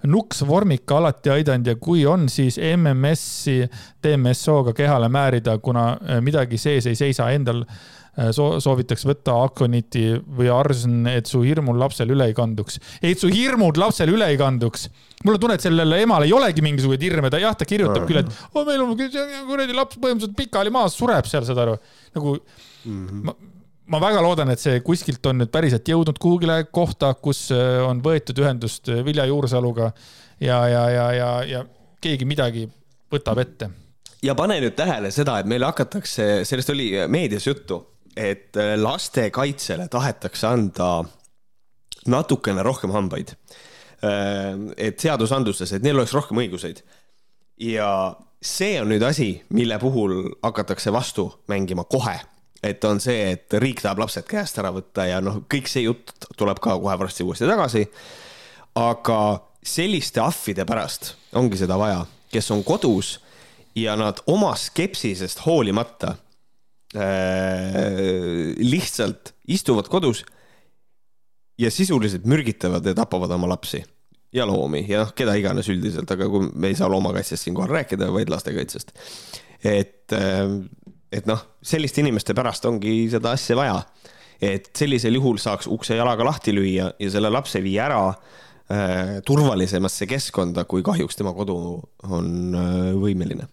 nuks vormika alati aidanud ja kui on, siis MMS-i DMSO-ga kehale määrida, kuna midagi sees ei seisa endal so soovitakse võtta akoniti või arsn, et su hirmul lapsel üle ei kanduks. et su hirmud lapsel üle ei kanduks. mul on tunne, et sellel emal ei olegi mingisuguseid hirme, ta jah, ta kirjutab küll, et oh, meil on kuradi laps põhimõtteliselt pikali maas, sureb seal, saad aru. nagu mm -hmm. ma, ma väga loodan, et see kuskilt on nüüd päriselt jõudnud kuhugile kohta, kus äh, on võetud ühendust äh, Vilja Juursaluga ja, ja, ja, ja, ja keegi midagi võtab ette ja pane nüüd tähele seda, et meile hakatakse, sellest oli meedias juttu, et äh, lastekaitsele tahetakse anda natukene rohkem hambaid. Äh, et seadusandlustes, et neil oleks rohkem õiguseid. ja see on nüüd asi, mille puhul hakatakse vastu mängima kohe. et on see, et riik tahab lapsed käest ära võtta ja noh, kõik see jutt tuleb ka kohe varsti uuesti tagasi. aga selliste ahvide pärast ongi seda vaja, kes on kodus ja nad oma skepsisest hoolimata lihtsalt istuvad kodus ja sisuliselt mürgitavad ja tapavad oma lapsi ja loomi ja noh, keda iganes üldiselt, aga kui me ei saa loomakaitsest siinkohal rääkida, vaid lastekaitsest. et, äh, et noh, selliste inimeste pärast ongi seda asja vaja. et sellisel juhul saaks ukse jalaga lahti lüüa ja selle lapse viia ära äh, turvalisemasse keskkonda, kui kahjuks tema kodu on äh, võimeline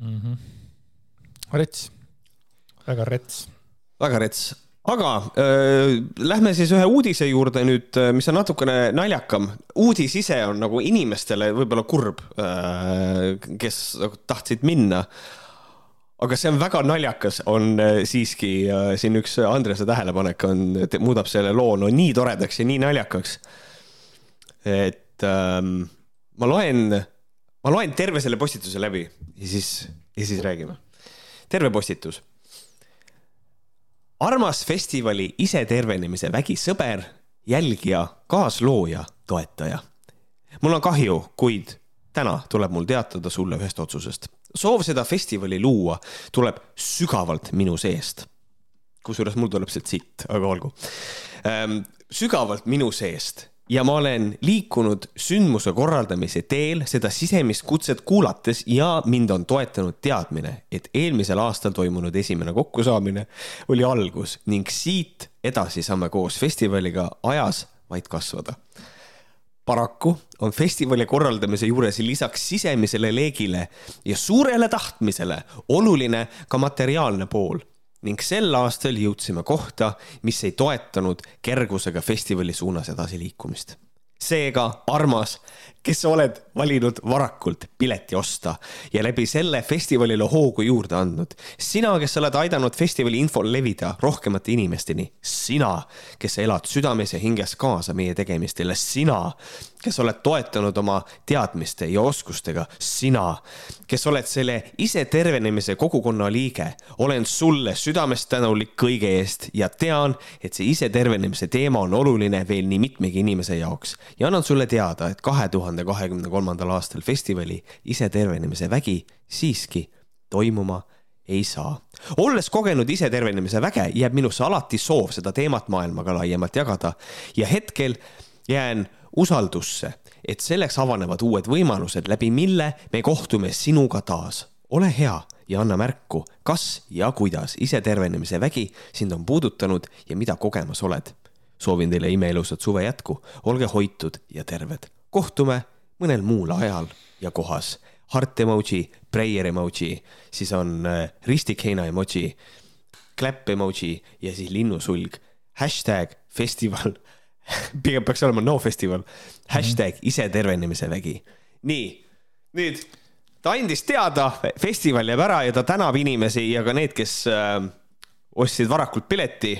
mm. -hmm. rets, väga rets. väga rets, aga äh, lähme siis ühe uudise juurde nüüd, äh, mis on natukene naljakam. uudis ise on nagu inimestele võib-olla kurb äh,, kes nagu tahtsid minna. aga see on väga naljakas, on äh, siiski äh, siin üks Andrese tähelepanek on, muudab selle loo no nii toredaks ja nii naljakaks. et ähm, ma loen, ma loen terve selle postituse läbi ja siis, ja siis räägime. terve postitus. armas festivali isetervenemise vägisõber, jälgija, kaaslooja, toetaja. mul on kahju, kuid täna tuleb mul teatada sulle ühest otsusest soov seda festivali luua tuleb sügavalt minu seest. kusjuures mul tuleb sealt sitt, aga olgu ähm,. sügavalt minu seest ja ma olen liikunud sündmuse korraldamise teel seda sisemist kutset kuulates ja mind on toetanud teadmine, et eelmisel aastal toimunud esimene kokkusaamine oli algus ning siit edasi saame koos festivaliga ajas vaid kasvada. Paraku on festivali korraldamise juures lisaks sisemisele leegile ja suurele tahtmisele oluline ka materiaalne pool ning sel aastal jõudsime kohta, mis ei toetanud kergusega festivali suunas edasiliikumist. seega, armas kes sa oled valinud varakult pileti osta ja läbi selle festivalile hoogu juurde andnud. sina, kes sa oled aidanud festivali infol levida rohkemate inimesteni. sina, kes sa elad südames ja hinges kaasa meie tegemistele. sina, kes oled toetanud oma teadmiste ja oskustega. sina, kes oled selle isetervenemise kogukonna liige. olen sulle südamest tänulik kõige eest ja tean, et see isetervenemise teema on oluline veel nii mitmegi inimese jaoks ja annan sulle teada, et kahe tuhande tuhande kahekümne kolmandal aastal festivali Isetervenemise vägi siiski toimuma ei saa. olles kogenud isetervenemise väge, jääb minusse alati soov seda teemat maailmaga laiemalt jagada ja hetkel jään usaldusse, et selleks avanevad uued võimalused, läbi mille me kohtume sinuga taas. ole hea ja anna märku, kas ja kuidas isetervenemise vägi sind on puudutanud ja mida kogemas oled. soovin teile imeilusat suve jätku, olge hoitud ja terved kohtume mõnel muul ajal ja kohas. heart emoji, prayer emoji, siis on äh, ristikheina emoji, clap emoji ja siis linnusulg. hashtag festival pigem peaks olema no festival. hashtag isetervenemise vägi. nii, nüüd ta andis teada, festival jääb ära ja ta tänab inimesi ja ka need, kes äh, ostsid varakult pileti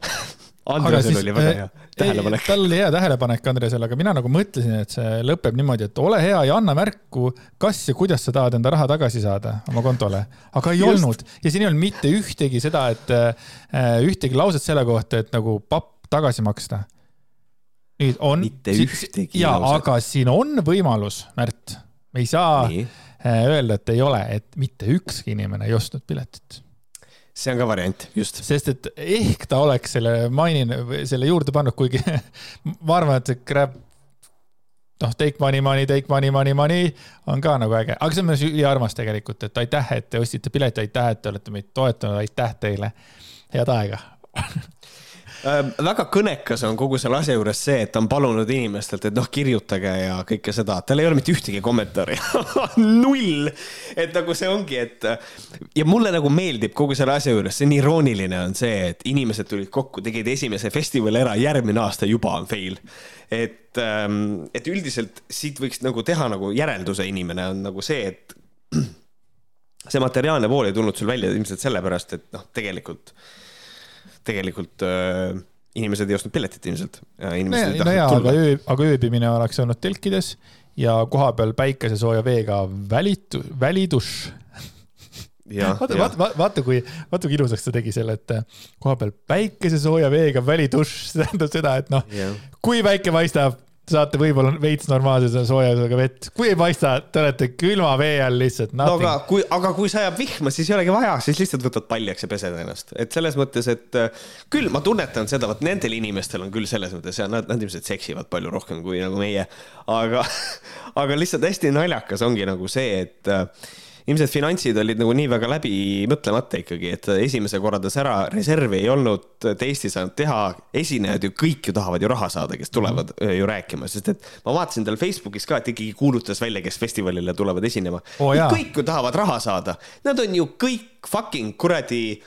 Andresel oli väga hea äh, tähelepanek. tal oli hea tähelepanek Andresel, aga mina nagu mõtlesin, et see lõpeb niimoodi, et ole hea ja anna märku, kas ja kuidas sa tahad enda raha tagasi saada oma kontole. aga ei Just. olnud ja siin ei olnud mitte ühtegi seda, et äh, ühtegi lauset selle kohta, et nagu papp tagasi maksta. nüüd on. mitte ühtegi ja, lauset. aga siin on võimalus, Märt, me ei saa Nii. Äh, öelda, et ei ole, et mitte ükski inimene ei ostnud piletit see on ka variant, just. sest et ehk ta oleks selle maininud, selle juurde pannud, kuigi ma arvan, et see grab, noh, take money, money, take money, money, money on ka nagu äge, aga see on üliarmas tegelikult, et aitäh, et te ostsite pileti, aitäh, et te olete meid toetanud, aitäh teile. head aega väga kõnekas on kogu selle asja juures see, et ta on palunud inimestelt, et noh, kirjutage ja kõike seda, tal ei ole mitte ühtegi kommentaari null. et nagu see ongi, et ja mulle nagu meeldib kogu selle asja juures, see on irooniline on see, et inimesed tulid kokku, tegid esimese festivali ära, järgmine aasta juba on fail. et, ähm, et üldiselt siit võiks nagu teha nagu järelduse inimene on nagu see, et see materiaalne pool ei tulnud sul välja ilmselt sellepärast, et noh, tegelikult tegelikult äh, inimesed ei ostnud piletit ilmselt. no, jaa, aga öö, aga ööbimine oleks olnud telkides ja kohapeal päikesesooja veega välitu-, välidušš. vaata, vaata, vaata kui, vaata kui ilusaks ta tegi selle, et kohapeal päikesesooja veega välidušš, see tähendab seda, et noh, kui päike paistab, saate võib-olla veits normaalse soojusega vett, kui ei paista, te olete külma vee all lihtsalt. no aga kui, aga kui sajab vihma, siis ei olegi vaja, siis lihtsalt võtad paljaks ja pesed ennast, et selles mõttes, et äh, küll ma tunnetan seda, vot nendel inimestel on küll selles mõttes ja nad, nad ilmselt seksivad palju rohkem kui nagu meie, aga, aga lihtsalt hästi naljakas ongi nagu see, et äh, ilmselt finantsid olid nagu nii väga läbi mõtlemata ikkagi, et esimese korraldas ära, reservi ei olnud Eesti saanud teha. esinejad ju kõik ju tahavad ju raha saada, kes tulevad mm -hmm. ju rääkima, sest et ma vaatasin tal Facebookis ka, et ikkagi kuulutas välja, kes festivalile tulevad esinema oh,. kõik ju tahavad raha saada, nad on ju kõik fucking kuradi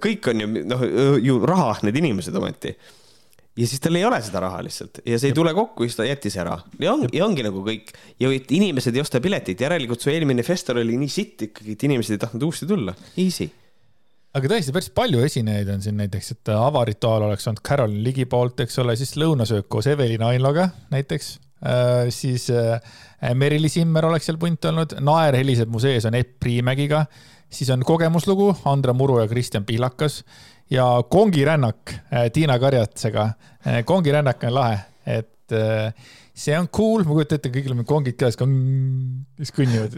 kõik on ju noh, ju raha, need inimesed ometi ja siis tal ei ole seda raha lihtsalt. Ja see ei tule kokku, siis ta jättis ära. Ja ongi, ja ongi nagu kõik. Ja inimesed ei osta piletit, järelikult su eelmine festival oli nii sitt ikkagi, et inimesed ei tahtnud uuesti tulla, easy. Aga tõesti, päris palju esinejaid on siin näiteks, et avarituaal oleks olnud Carolyn Ligi poolt, eks ole, siis lõunasöök koos Evelin Ainloga näiteks äh,. siis äh, Merili Simmer oleks seal punt olnud, Naer heliseb mu sees on Epp Priimägiga, siis on kogemuslugu Andra Muru ja Kristjan Pihlakas ja kongirännak äh, Tiina Karjatsega äh,. kongirännak on lahe, et äh, see on cool, ma kujutan ette, kõigil on kongid käes, kes kõnnivad.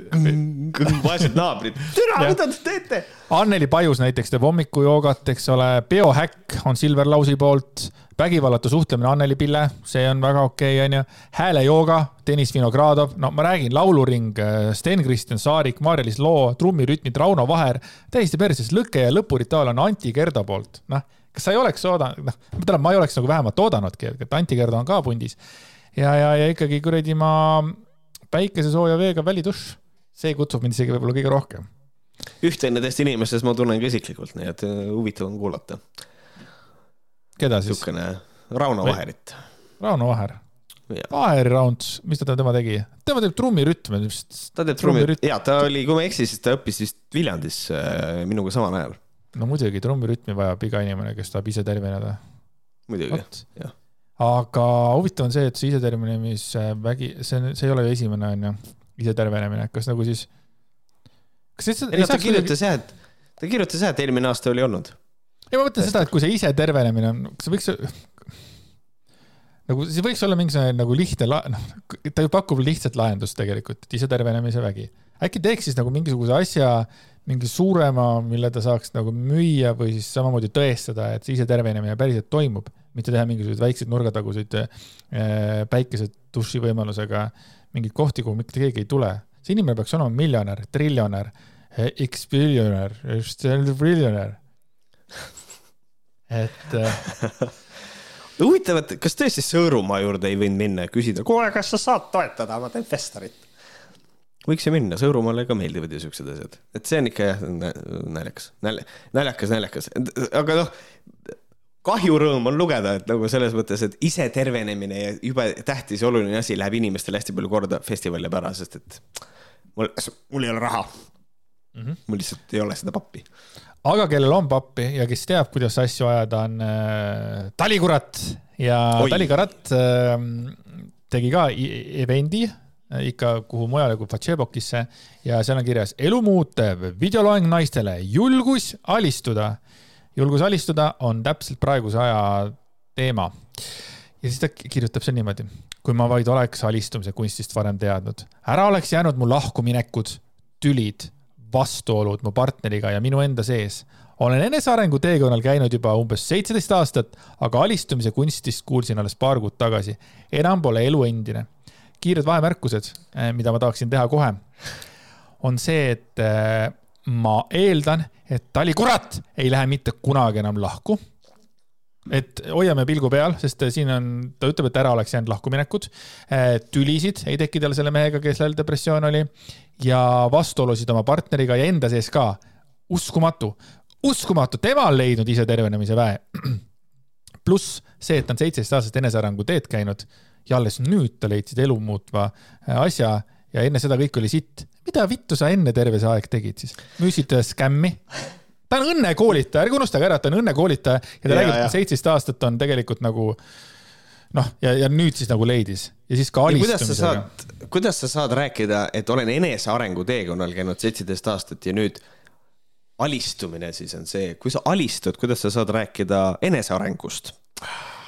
vaesed naabrid, türa, mida te teete? Anneli Pajus näiteks teeb hommikujoogat, eks ole, biohäkk on Silver Lausi poolt, vägivallatu suhtlemine Anneli Pille, see on väga okei okay,, onju. häälejooga, Deniss Vinogradov, no ma räägin, lauluring, Sten-Kristjan Saarik, Maarja-Liis Loo, trummirütmid, Rauno Vaher, täiesti perses, lõkke ja lõpurituaal on Anti Kerda poolt, noh kas sa ei oleks oodanud, noh, tähendab, ma ei oleks nagu vähemalt oodanudki, et Anti Kerdo on ka pundis ja, ja, ja ikkagi kuradi ma päikesesooja veega välidušš, see kutsub mind isegi võib-olla kõige rohkem. ühte nendest inimestest ma tunnen ka isiklikult, nii et äh, huvitav on kuulata. Keda siis? niisugune Rauno. Vaherit. Rauno Vaher. Vaheri Raunts, mis ta, tema tegi? tema teeb trummirütme. ta teeb trummirütme, jaa, ta oli, kui ma ei eksi, siis ta õppis vist Viljandis äh, minuga samal ajal. no muidugi, trummirütmi vajab iga inimene, kes tahab ise terveneda. muidugi, jah aga huvitav on see, et see isetervenemisvägi, see see ei ole ju esimene, on ju, isetervenemine, kas nagu siis. kas see, ei no ta kirjutas jah, et, ta kirjutas jah, et eelmine aasta oli olnud. Ja ma mõtlen seda, et kui see isetervenemine on, kas võiks nagu see võiks olla mingisugune nagu lihtne la-, noh, ta ju pakub lihtsat lahendust tegelikult, et isetervenemise vägi. äkki teeks siis nagu mingisuguse asja, mingi suurema, mille ta saaks nagu müüa või siis samamoodi tõestada, et see isetervenemine päriselt toimub mitte teha mingisuguseid väikseid nurgataguseid äh, päikeseduši võimalusega mingeid kohti, kuhu mitte keegi ei tule. see inimene peaks olema miljonär, triljonär, äh, X-biljonär, triljonär. et äh, huvitav, et kas tõesti Sõõrumaa juurde ei võinud minna ja küsida, kuule, kas sa saad toetada, ma teen festarit. võiks ju minna, Sõõrumaale ka meeldivad ju siuksed asjad, et see on ikka jah naljakas, naljakas, naljakas, aga noh kahjurõõm on lugeda, et nagu selles mõttes, et ise tervenemine ja jube tähtis ja oluline asi läheb inimestele hästi palju korda, festival jääb ära, sest et mul, mul ei ole raha mm. -hmm. mul lihtsalt ei ole seda pappi. Aga kellel on pappi ja kes teab, kuidas asju ajada, on äh, Talikurat. Ja Oi. Talikurat äh, tegi ka e-, event'i äh, ikka kuhu mujale kui Fatšebokisse ja seal on kirjas elu muutev videoloeng naistele, julgus alistuda. Julgus alistuda on täpselt praeguse aja teema. ja siis ta kirjutab seal niimoodi. kui ma vaid oleks alistumise kunstist varem teadnud, ära oleks jäänud mu lahkuminekud, tülid, vastuolud mu partneriga ja minu enda sees. olen enesearengu teekonnal käinud juba umbes seitseteist aastat, aga alistumise kunstist kuulsin alles paar kuud tagasi. enam pole elu endine. kiired vahemärkused, eh, mida ma tahaksin teha kohe, on see, et eh, ma eeldan, et Tali kurat ei lähe mitte kunagi enam lahku. Et hoiame pilgu peal, sest siin on, ta ütleb, et ära oleks jäänud lahkuminekud. tülisid ei teki tal selle mehega, kellel depressioon oli ja vastuolusid oma partneriga ja enda sees ka. uskumatu, uskumatu, tema on leidnud ise tervenemise väe. pluss see, et ta on seitseteist aastast enesearengu teed käinud ja alles nüüd ta leidsid elu muutva asja ja enne seda kõik oli sitt mida vittu sa enne terve see aeg tegid siis? müüsid skämmi? Ta on õnnekoolitaja, ärge unustage ära, et ta on õnnekoolitaja ja ta räägib, et seitseteist aastat on tegelikult nagu noh, ja, ja nüüd siis nagu leidis ja siis ka alistumisega. kuidas sa saad rääkida, et olen enesearengu teekonnal käinud seitseteist aastat ja nüüd alistumine siis on see, kui sa alistud, kuidas sa saad rääkida enesearengust?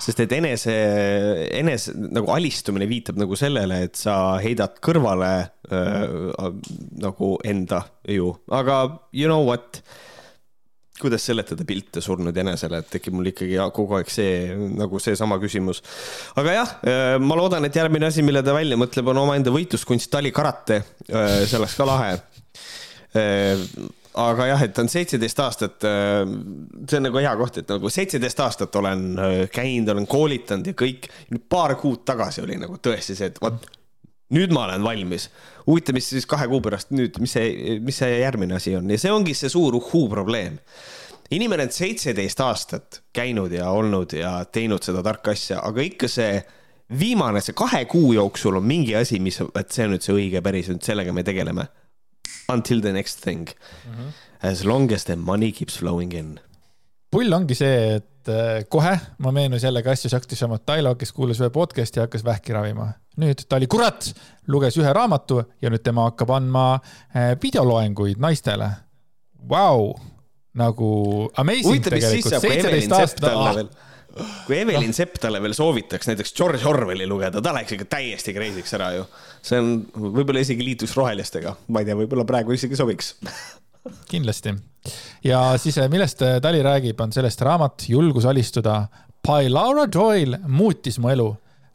sest et enese, enese nagu alistumine viitab nagu sellele, et sa heidad kõrvale äh, nagu enda ju, aga you know what kuidas seletada pilte surnud jänesele, et tekib mul ikkagi kogu aeg see nagu seesama küsimus. aga jah, äh, ma loodan, et järgmine asi, mille ta välja mõtleb, on omaenda võitluskunst talikarate. Äh, see oleks ka lahe äh, aga jah, et on seitseteist aastat, see on nagu hea koht, et nagu seitseteist aastat olen käinud, olen koolitanud ja kõik. paar kuud tagasi oli nagu tõesti see, et vot nüüd ma olen valmis. huvitav, mis siis kahe kuu pärast nüüd, mis see, mis see järgmine asi on ja see ongi see suur uhhuu probleem. inimene on seitseteist aastat käinud ja olnud ja teinud seda tarka asja, aga ikka see viimane, see kahe kuu jooksul on mingi asi, mis, et see on nüüd see õige päris, nüüd sellega me tegeleme. Until the next thing mm. -hmm. As long as the money keeps flowing in. pull ongi see, et äh, kohe ma meenus jällegi asju Shakti Shamatalo, kes kuulas ühe podcast'i ja hakkas vähki ravima. Nüüd ta oli kurat, luges ühe raamatu ja nüüd tema hakkab andma äh, videoloenguid naistele. Vau, nagu amazing Huvitav, tegelikult, seitseteist aastat kui Evelin no. Sepp talle veel soovitaks näiteks George Orwelli lugeda, ta läheks ikka täiesti crazy'ks ära ju. see on, võib-olla isegi liituks rohelistega, ma ei tea, võib-olla praegu isegi sobiks kindlasti. ja siis, eh, millest eh, Tali räägib, on sellest raamat Julgus alistuda. By Laura Doyle muutis mu elu.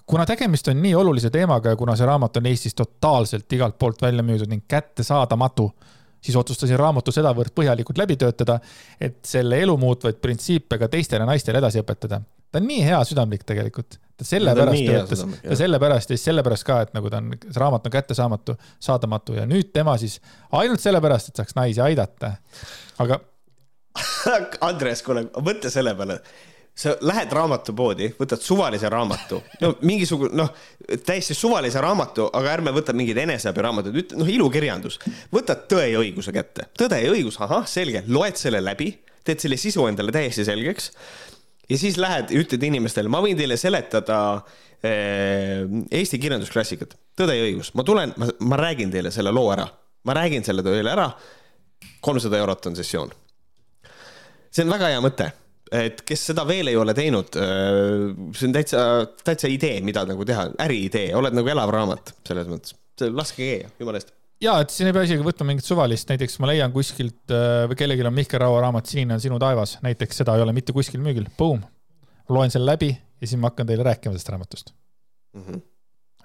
Kuna tegemist on nii olulise teemaga ja kuna see raamat on Eestis totaalselt igalt poolt välja müüdud ning kättesaadamatu siis otsustasin raamatu sedavõrd põhjalikult läbi töötada, et selle elu muutvaid printsiipe ka teistele naistele edasi õpetada. ta on nii hea südamlik tegelikult, ta sellepärast töötas, ta sellepärast ja siis sellepärast ka, et nagu ta on, see raamat on kättesaamatu, saadamatu ja nüüd tema siis ainult sellepärast, et saaks naisi aidata. aga Andres, kuule, mõtle selle peale sa lähed raamatupoodi, võtad suvalise raamatu, no mingisugune, noh, täiesti suvalise raamatu, aga ärme võta mingeid eneseabiraamatuid, noh, ilukirjandus. võtad Tõe ja õiguse kätte, Tõde ja õigus, ahah, selge, loed selle läbi, teed selle sisu endale täiesti selgeks. ja siis lähed ütled inimestele, ma võin teile seletada eh, Eesti kirjandusklassikat, Tõde ja õigus, ma tulen, ma räägin teile selle loo ära, ma räägin selle teile ära. kolmsada eurot on sessioon. see on väga hea mõte et kes seda veel ei ole teinud, äh, see on täitsa, täitsa idee, mida nagu teha, äriidee, oled nagu elav raamat selles mõttes, laske käia, jumala eest ja et siin ei pea isegi võtma mingit suvalist, näiteks ma leian kuskilt äh, või kellelgi on Mihkel Raua raamat Sinine on sinu taevas, näiteks seda ei ole mitte kuskil müügil, boom. loen selle läbi ja siis ma hakkan teile rääkima sellest raamatust mm. -hmm.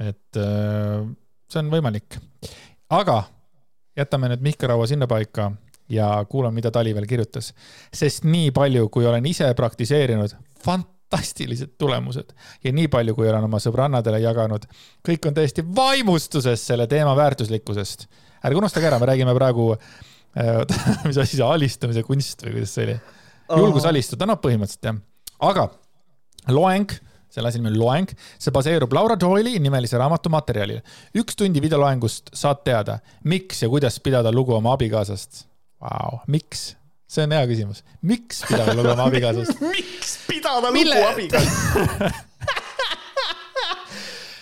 et äh, see on võimalik. aga jätame nüüd Mihkel Raua sinnapaika ja kuulan, mida Tali veel kirjutas. sest nii palju, kui olen ise praktiseerinud, fantastilised tulemused ja nii palju, kui olen oma sõbrannadele jaganud, kõik on täiesti vaimustuses selle teema väärtuslikkusest. ärge unustage ära, me räägime praegu äh,, mis asi see alistamise kunst või kuidas see oli? julgus alistuda, noh, põhimõtteliselt jah. aga loeng selle asi nimi on loeng, see baseerub Laura Doyle'i nimelise raamatu materjalil. üks tundi videoloengust saad teada, miks ja kuidas pidada lugu oma abikaasast Vau, miks? see on hea küsimus. miks pidada lugu oma abikaasast miks pidada Mille... lugu abikaasast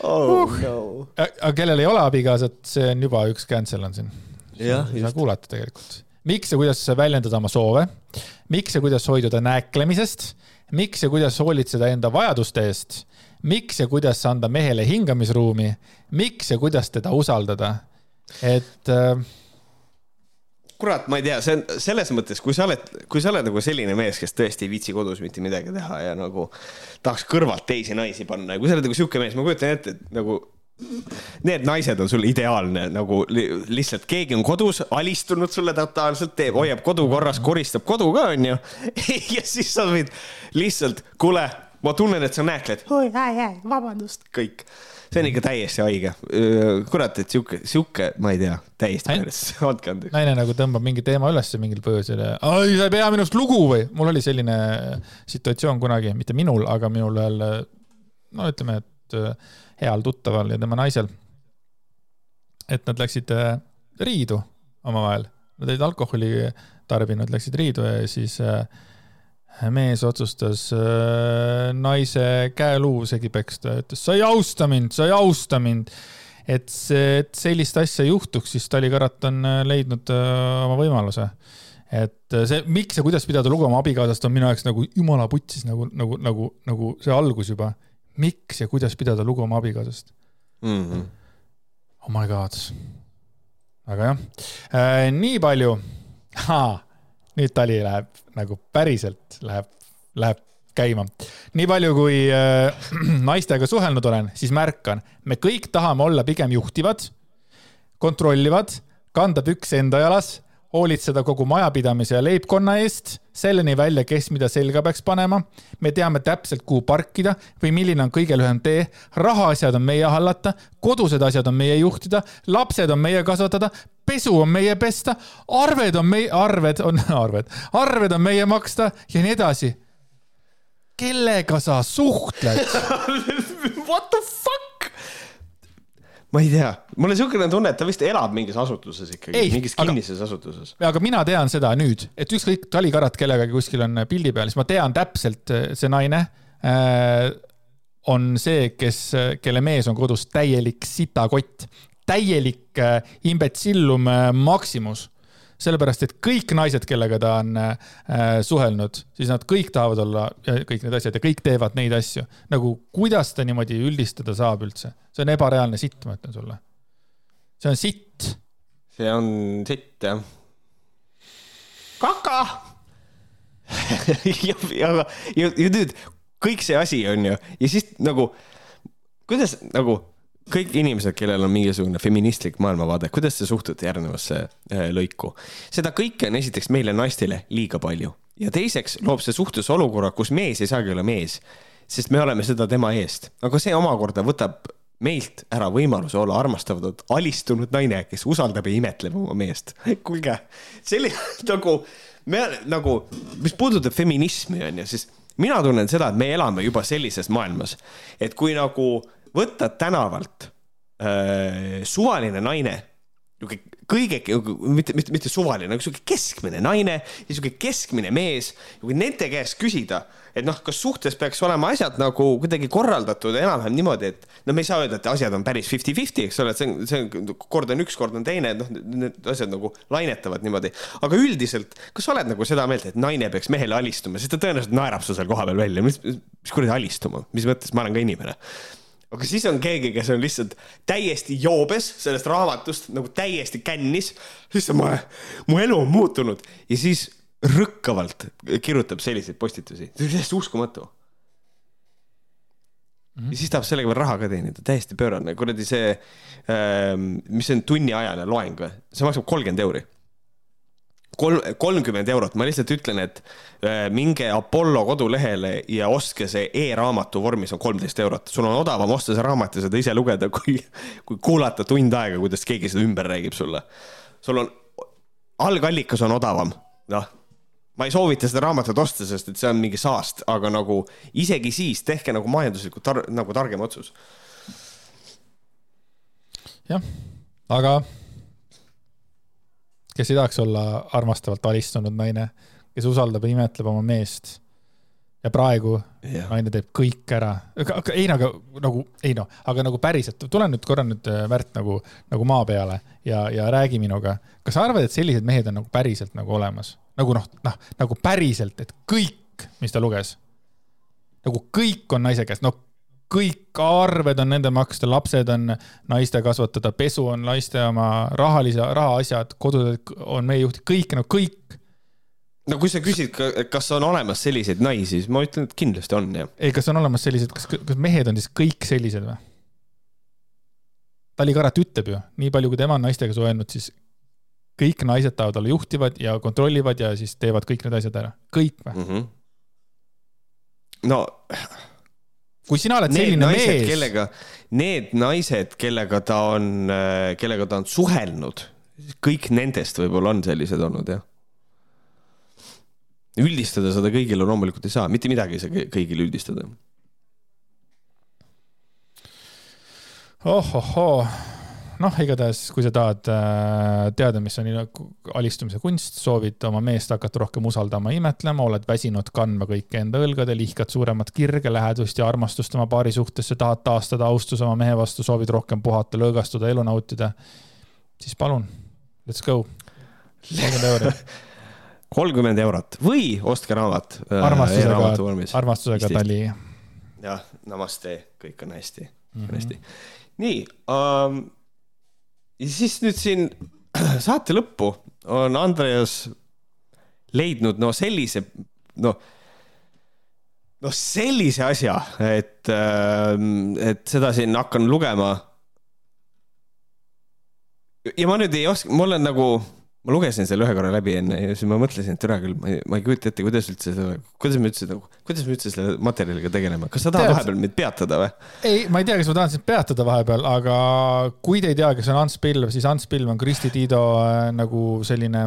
oh uh. no. aga kellel ei ole abikaasat, see on juba üks cancel on siin. ei saa kuulata tegelikult. miks ja kuidas väljendada oma soove, miks ja kuidas hoiduda nääklemisest, miks ja kuidas hoolitseda enda vajaduste eest, miks ja kuidas anda mehele hingamisruumi, miks ja kuidas teda usaldada. et äh, kurat, ma ei tea, see on selles mõttes, kui sa oled, kui sa oled nagu selline mees, kes tõesti ei viitsi kodus mitte midagi teha ja nagu tahaks kõrvalt teisi naisi panna ja kui sa oled nagu sihuke mees, ma kujutan ette, et nagu need naised on sul ideaalne nagu li lihtsalt keegi on kodus, alistunud sulle totaalselt, teeb, hoiab kodu korras, koristab kodu ka, onju. ja siis sa võid lihtsalt, kuule, ma tunnen, et sa nääkled. oi, vabandust, kõik see on ikka täiesti haige. kurat, et sihuke, sihuke, ma ei tea, täiesti päris, andke andeks. naine nagu tõmbab mingi teema ülesse mingil põhjusel ja, ai, sa ei pea minust lugu või? mul oli selline situatsioon kunagi, mitte minul, aga minul ühel, no ütleme, et heal tuttaval ja tema naisel. et nad läksid riidu omavahel, nad olid alkoholi tarbinud, läksid riidu ja siis äh, mees otsustas äh, naise käeluu segi peksta, ütles, sa ei austa mind, sa ei austa mind. et see, et sellist asja juhtuks, siis Tali Karat on äh, leidnud äh, oma võimaluse. et see, miks ja kuidas pidada lugu oma abikaasast, on minu jaoks nagu jumala putsis nagu, nagu, nagu, nagu see algus juba. miks ja kuidas pidada lugu oma abikaasast mm? -hmm. Oh my god. aga jah nii palju nüüd tali läheb nagu päriselt läheb, läheb käima. nii palju, kui äh, naistega suhelnud olen, siis märkan, me kõik tahame olla pigem juhtivad, kontrollivad, kanda pükse enda jalas, hoolitseda kogu majapidamise ja leibkonna eest, selleni välja, kes mida selga peaks panema. me teame täpselt, kuhu parkida või milline on kõige lühem tee. rahaasjad on meie hallata, kodused asjad on meie juhtida, lapsed on meie kasvatada, pesu on meie pesta, arved on meie, arved on, arved, arved on meie maksta ja nii edasi. kellega sa suhtled What the fuck? Ma ei tea, mul on siukene tunne, et ta vist elab mingis asutuses ikkagi, mingis kinnises aga, asutuses. aga mina tean seda nüüd, et ükskõik talikarat kellegagi kuskil on pildi peal, siis ma tean täpselt, see naine äh, on see, kes, kelle mees on kodus täielik sitakott, täielik äh, imbetsillum äh, Maximus sellepärast et kõik naised, kellega ta on äh, suhelnud, siis nad kõik tahavad olla kõik need asjad ja kõik teevad neid asju. nagu kuidas ta niimoodi üldistada saab üldse? see on ebareaalne sitt, ma ütlen sulle. see on sitt. see on sitt, jah. kaka ja, ja, ja, ja nüüd kõik see asi on ju ja siis nagu, kuidas nagu kõik inimesed, kellel on mingisugune feministlik maailmavaade, kuidas te suhtute järgnevasse äh, lõiku? seda kõike on esiteks meile naistele liiga palju ja teiseks loob see suhtlusolukorra, kus mees ei saagi olla mees, sest me oleme seda tema eest, aga see omakorda võtab meilt ära võimaluse olla armastatud alistunud naine, kes usaldab ja imetleb oma meest. kuulge, selline nagu, me nagu, mis puudutab feminismi onju, siis mina tunnen seda, et me elame juba sellises maailmas, et kui nagu võtta tänavalt äh, suvaline naine, niisugune kõige, mitte, mitte, mitte suvaline, nagu niisugune keskmine naine ja niisugune keskmine mees, kui nende käest küsida, et noh, kas suhtes peaks olema asjad nagu kuidagi korraldatud enam-vähem niimoodi, et no me ei saa öelda, et asjad on päris fifty-fifty, eks ole, et see on, see on, kord on üks, kord on teine, et noh, need asjad nagu lainetavad niimoodi. aga üldiselt, kas sa oled nagu seda meelt, et naine peaks mehele alistuma, sest ta tõenäoliselt naerab su seal kohapeal välja, mis, mis kuradi alistuma, mis mõttes, ma olen ka inimene aga siis on keegi, kes on lihtsalt täiesti joobes sellest raamatust nagu täiesti kännis. siis mu, mu elu on muutunud ja siis rõkkavalt kirjutab selliseid postitusi, see on täiesti uskumatu mm. -hmm. ja siis tahab sellega veel raha ka teenida, täiesti pöörane, kuradi see, ähm, mis see on tunniajane loeng või, see maksab kolmkümmend euri kolm, kolmkümmend eurot, ma lihtsalt ütlen, et äh, minge Apollo kodulehele ja ostke see e-raamatu vormis on kolmteist eurot. sul on odavam osta see raamat ja seda ise lugeda, kui, kui kuulata tund aega, kuidas keegi seda ümber räägib sulle. sul on, algallikas on odavam, noh ma ei soovita seda raamatut osta, sest et see on mingi saast, aga nagu isegi siis tehke nagu majanduslikult tar nagu targem otsus. jah, aga kes ei tahaks olla armastavalt alistunud naine, kes usaldab ja imetleb oma meest. ja praegu yeah. naine teeb kõik ära, aga ei, aga nagu, ei noh, aga nagu päriselt, tule nüüd korra nüüd äh, Märt nagu, nagu maa peale ja, ja räägi minuga. kas sa arvad, et sellised mehed on nagu päriselt nagu olemas? nagu noh, noh nagu päriselt, et kõik, mis ta luges, nagu kõik on naise käes, no kõik arved on nende maksta, lapsed on naiste kasvatada, pesu on naiste oma rahalise, rahaasjad, kodud on meie juht, kõik, no kõik. no kui sa küsid, kas on olemas selliseid naisi, siis ma ütlen, et kindlasti on, jah. ei, kas on olemas sellised, kas, kas mehed on siis kõik sellised või? Tali Karat ütleb ju, nii palju kui tema on naistega suhelnud, siis kõik naised tahavad olla juhtivad ja kontrollivad ja siis teevad kõik need asjad ära, kõik või mm? -hmm. no kui sina oled selline naised, mees. kellega, need naised, kellega ta on, kellega ta on suhelnud, kõik nendest võib-olla on sellised olnud, jah. üldistada seda kõigile loomulikult ei saa, mitte midagi ei saa kõigile üldistada. ohohoo noh, igatahes, kui sa tahad äh, teada, mis on alistumise kunst, soovid oma meest hakata rohkem usaldama, imetlema, oled väsinud kandma kõike enda õlgadel, ihkad suuremat kirge, lähedust ja armastust oma paari suhtesse, tahad taastada austuse oma mehe vastu, soovid rohkem puhata, lõõgastuda, elu nautida, siis palun, let's go. kolmkümmend euri kolmkümmend eurot või ostke raamat äh,. armastusega, armastusega tali. jah, namaste, kõik on hästi mm, -hmm. hästi. nii um, ja siis nüüd siin saate lõppu on Andreas leidnud no sellise, noh, noh sellise asja, et, ähm, et seda siin hakkan lugema. ja ma nüüd ei oska, mul on nagu, ma lugesin selle ühe korra läbi enne ja siis ma mõtlesin, et üle küll, ma ei, ma ei kujuta ette, kuidas üldse selle, kuidas me üldse nagu, kuidas me üldse selle materjaliga tegeleme, kas sa tahad Tead- vahepeal meid peatada või? ei, ma ei tea, kas ma tahan sind peatada vahepeal, aga kui te ei tea, kes on Ants Pilv, siis Ants Pilv on Kristi Tiido äh, nagu selline.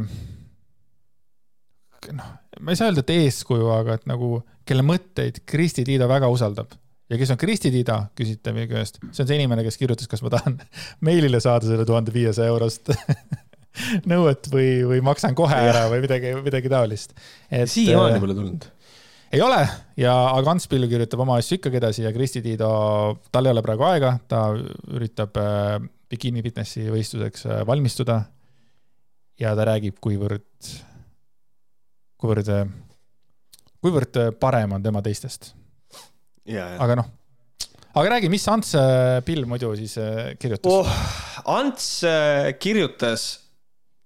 noh, ma ei saa öelda, et eeskuju, aga et nagu, kelle mõtteid Kristi Tiido väga usaldab. ja kes on Kristi Tiido, küsite meie käest, see on see inimene, kes kirjutas, kas ma tahan meilile saada selle tuhande viiesaja eurost nõuet või, või maksan kohe ära või midagi, midagi taolist. siiamaani pole tulnud. ei ole ja, aga Ants Pilv kirjutab oma asju ikkagi edasi ja Kristi Tiido, tal ei ole praegu aega, ta üritab äh, bikiini fitnessi võistluseks äh, valmistuda. ja ta räägib, kuivõrd, kuivõrd, kuivõrd äh, parem on tema teistest, aga noh, aga räägi, mis Ants äh, Pilv muidu siis äh, kirjutas oh.? Ants äh, kirjutas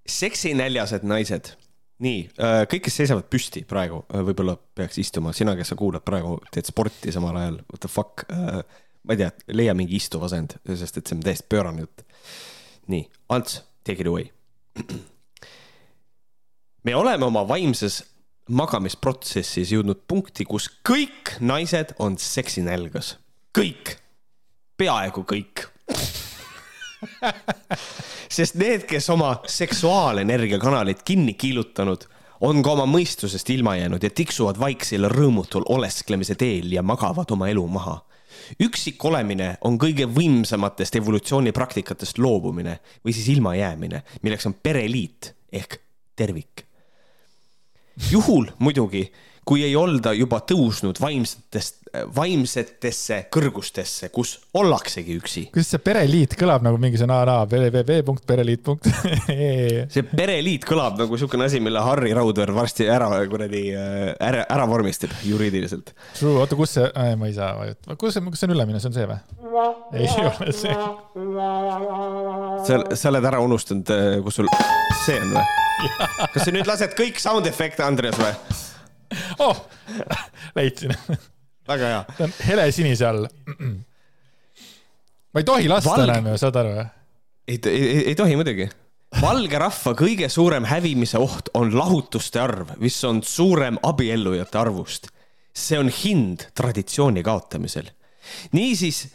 seksinäljased naised. nii, kõik, kes seisavad püsti praegu, võib-olla peaks istuma, sina, kes sa kuulad praegu, teed sporti samal ajal, what the fuck. ma ei tea, leia mingi istuv asend, sest et see on täiesti pöörane jutt. nii, Ants, take it away. me oleme oma vaimses magamisprotsessis jõudnud punkti, kus kõik naised on seksinälgas. kõik, peaaegu kõik sest need, kes oma seksuaalenergia kanalid kinni kiilutanud, on ka oma mõistusest ilma jäänud ja tiksuvad vaiksel rõõmutul olesklemise teel ja magavad oma elu maha. üksik olemine on kõige võimsamatest evolutsioonipraktikatest loobumine või siis ilmajäämine, milleks on pereliit ehk tervik. juhul muidugi, kui ei olda juba tõusnud vaimsetest, vaimsetesse kõrgustesse, kus ollaksegi üksi kuidas see pereliit kõlab nagu mingisugune a la www.pereliit.ee see pereliit kõlab nagu siukene asi, mille Harri Raudveer varsti ära kuradi äh, ära, ära vormistab juriidiliselt. True, oota, kus see, ma ei saa vajutada, kus see, kus see on ülemine, see on see või? ei ole see. sa, sa oled ära unustanud, kus sul see on või? kas sa nüüd lased kõik sound efekte, Andres või? oh, leidsin, väga hea. ta on helesinise all. ma ei tohi lasta Valge- enam ju, saad aru või? ei, ei, ei tohi muidugi. valge rahva kõige suurem hävimise oht on lahutuste arv, mis on suurem abiellujate arvust. see on hind traditsiooni kaotamisel. niisiis,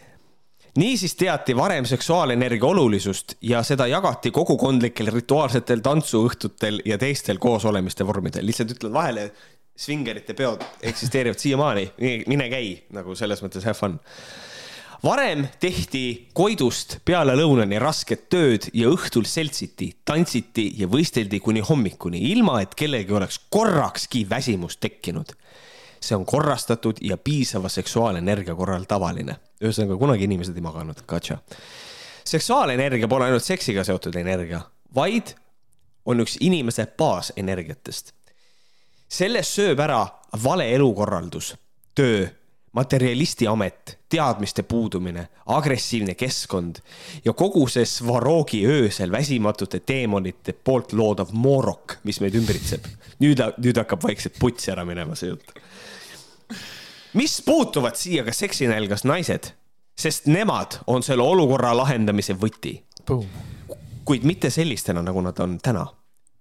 niisiis teati varem seksuaalenergia olulisust ja seda jagati kogukondlikel rituaalsetel tantsuõhtutel ja teistel koosolemiste vormidel. lihtsalt ütlen vahele, svingerite peod eksisteerivad siiamaani, mine käi nagu selles mõttes have fun varem tehti Koidust peale lõunani rasket tööd ja õhtul seltsiti, tantsiti ja võisteldi kuni hommikuni, ilma et kellelgi oleks korrakski väsimus tekkinud. see on korrastatud ja piisava seksuaalenergia korral tavaline. ühesõnaga, kunagi inimesed ei maganud, gotcha. seksuaalenergia pole ainult seksiga seotud energia, vaid on üks inimese baasenergiatest. Sellest sööb ära vale elukorraldus, töö materialisti amet, teadmiste puudumine, agressiivne keskkond ja kogu see Svarogi öösel väsimatute teemonite poolt loodav moorok, mis meid ümbritseb. nüüd, nüüd hakkab vaikselt putsi ära minema see jutt. mis puutuvad siia ka seksinälgas naised, sest nemad on selle olukorra lahendamise võti, kuid mitte sellistena, nagu nad on täna.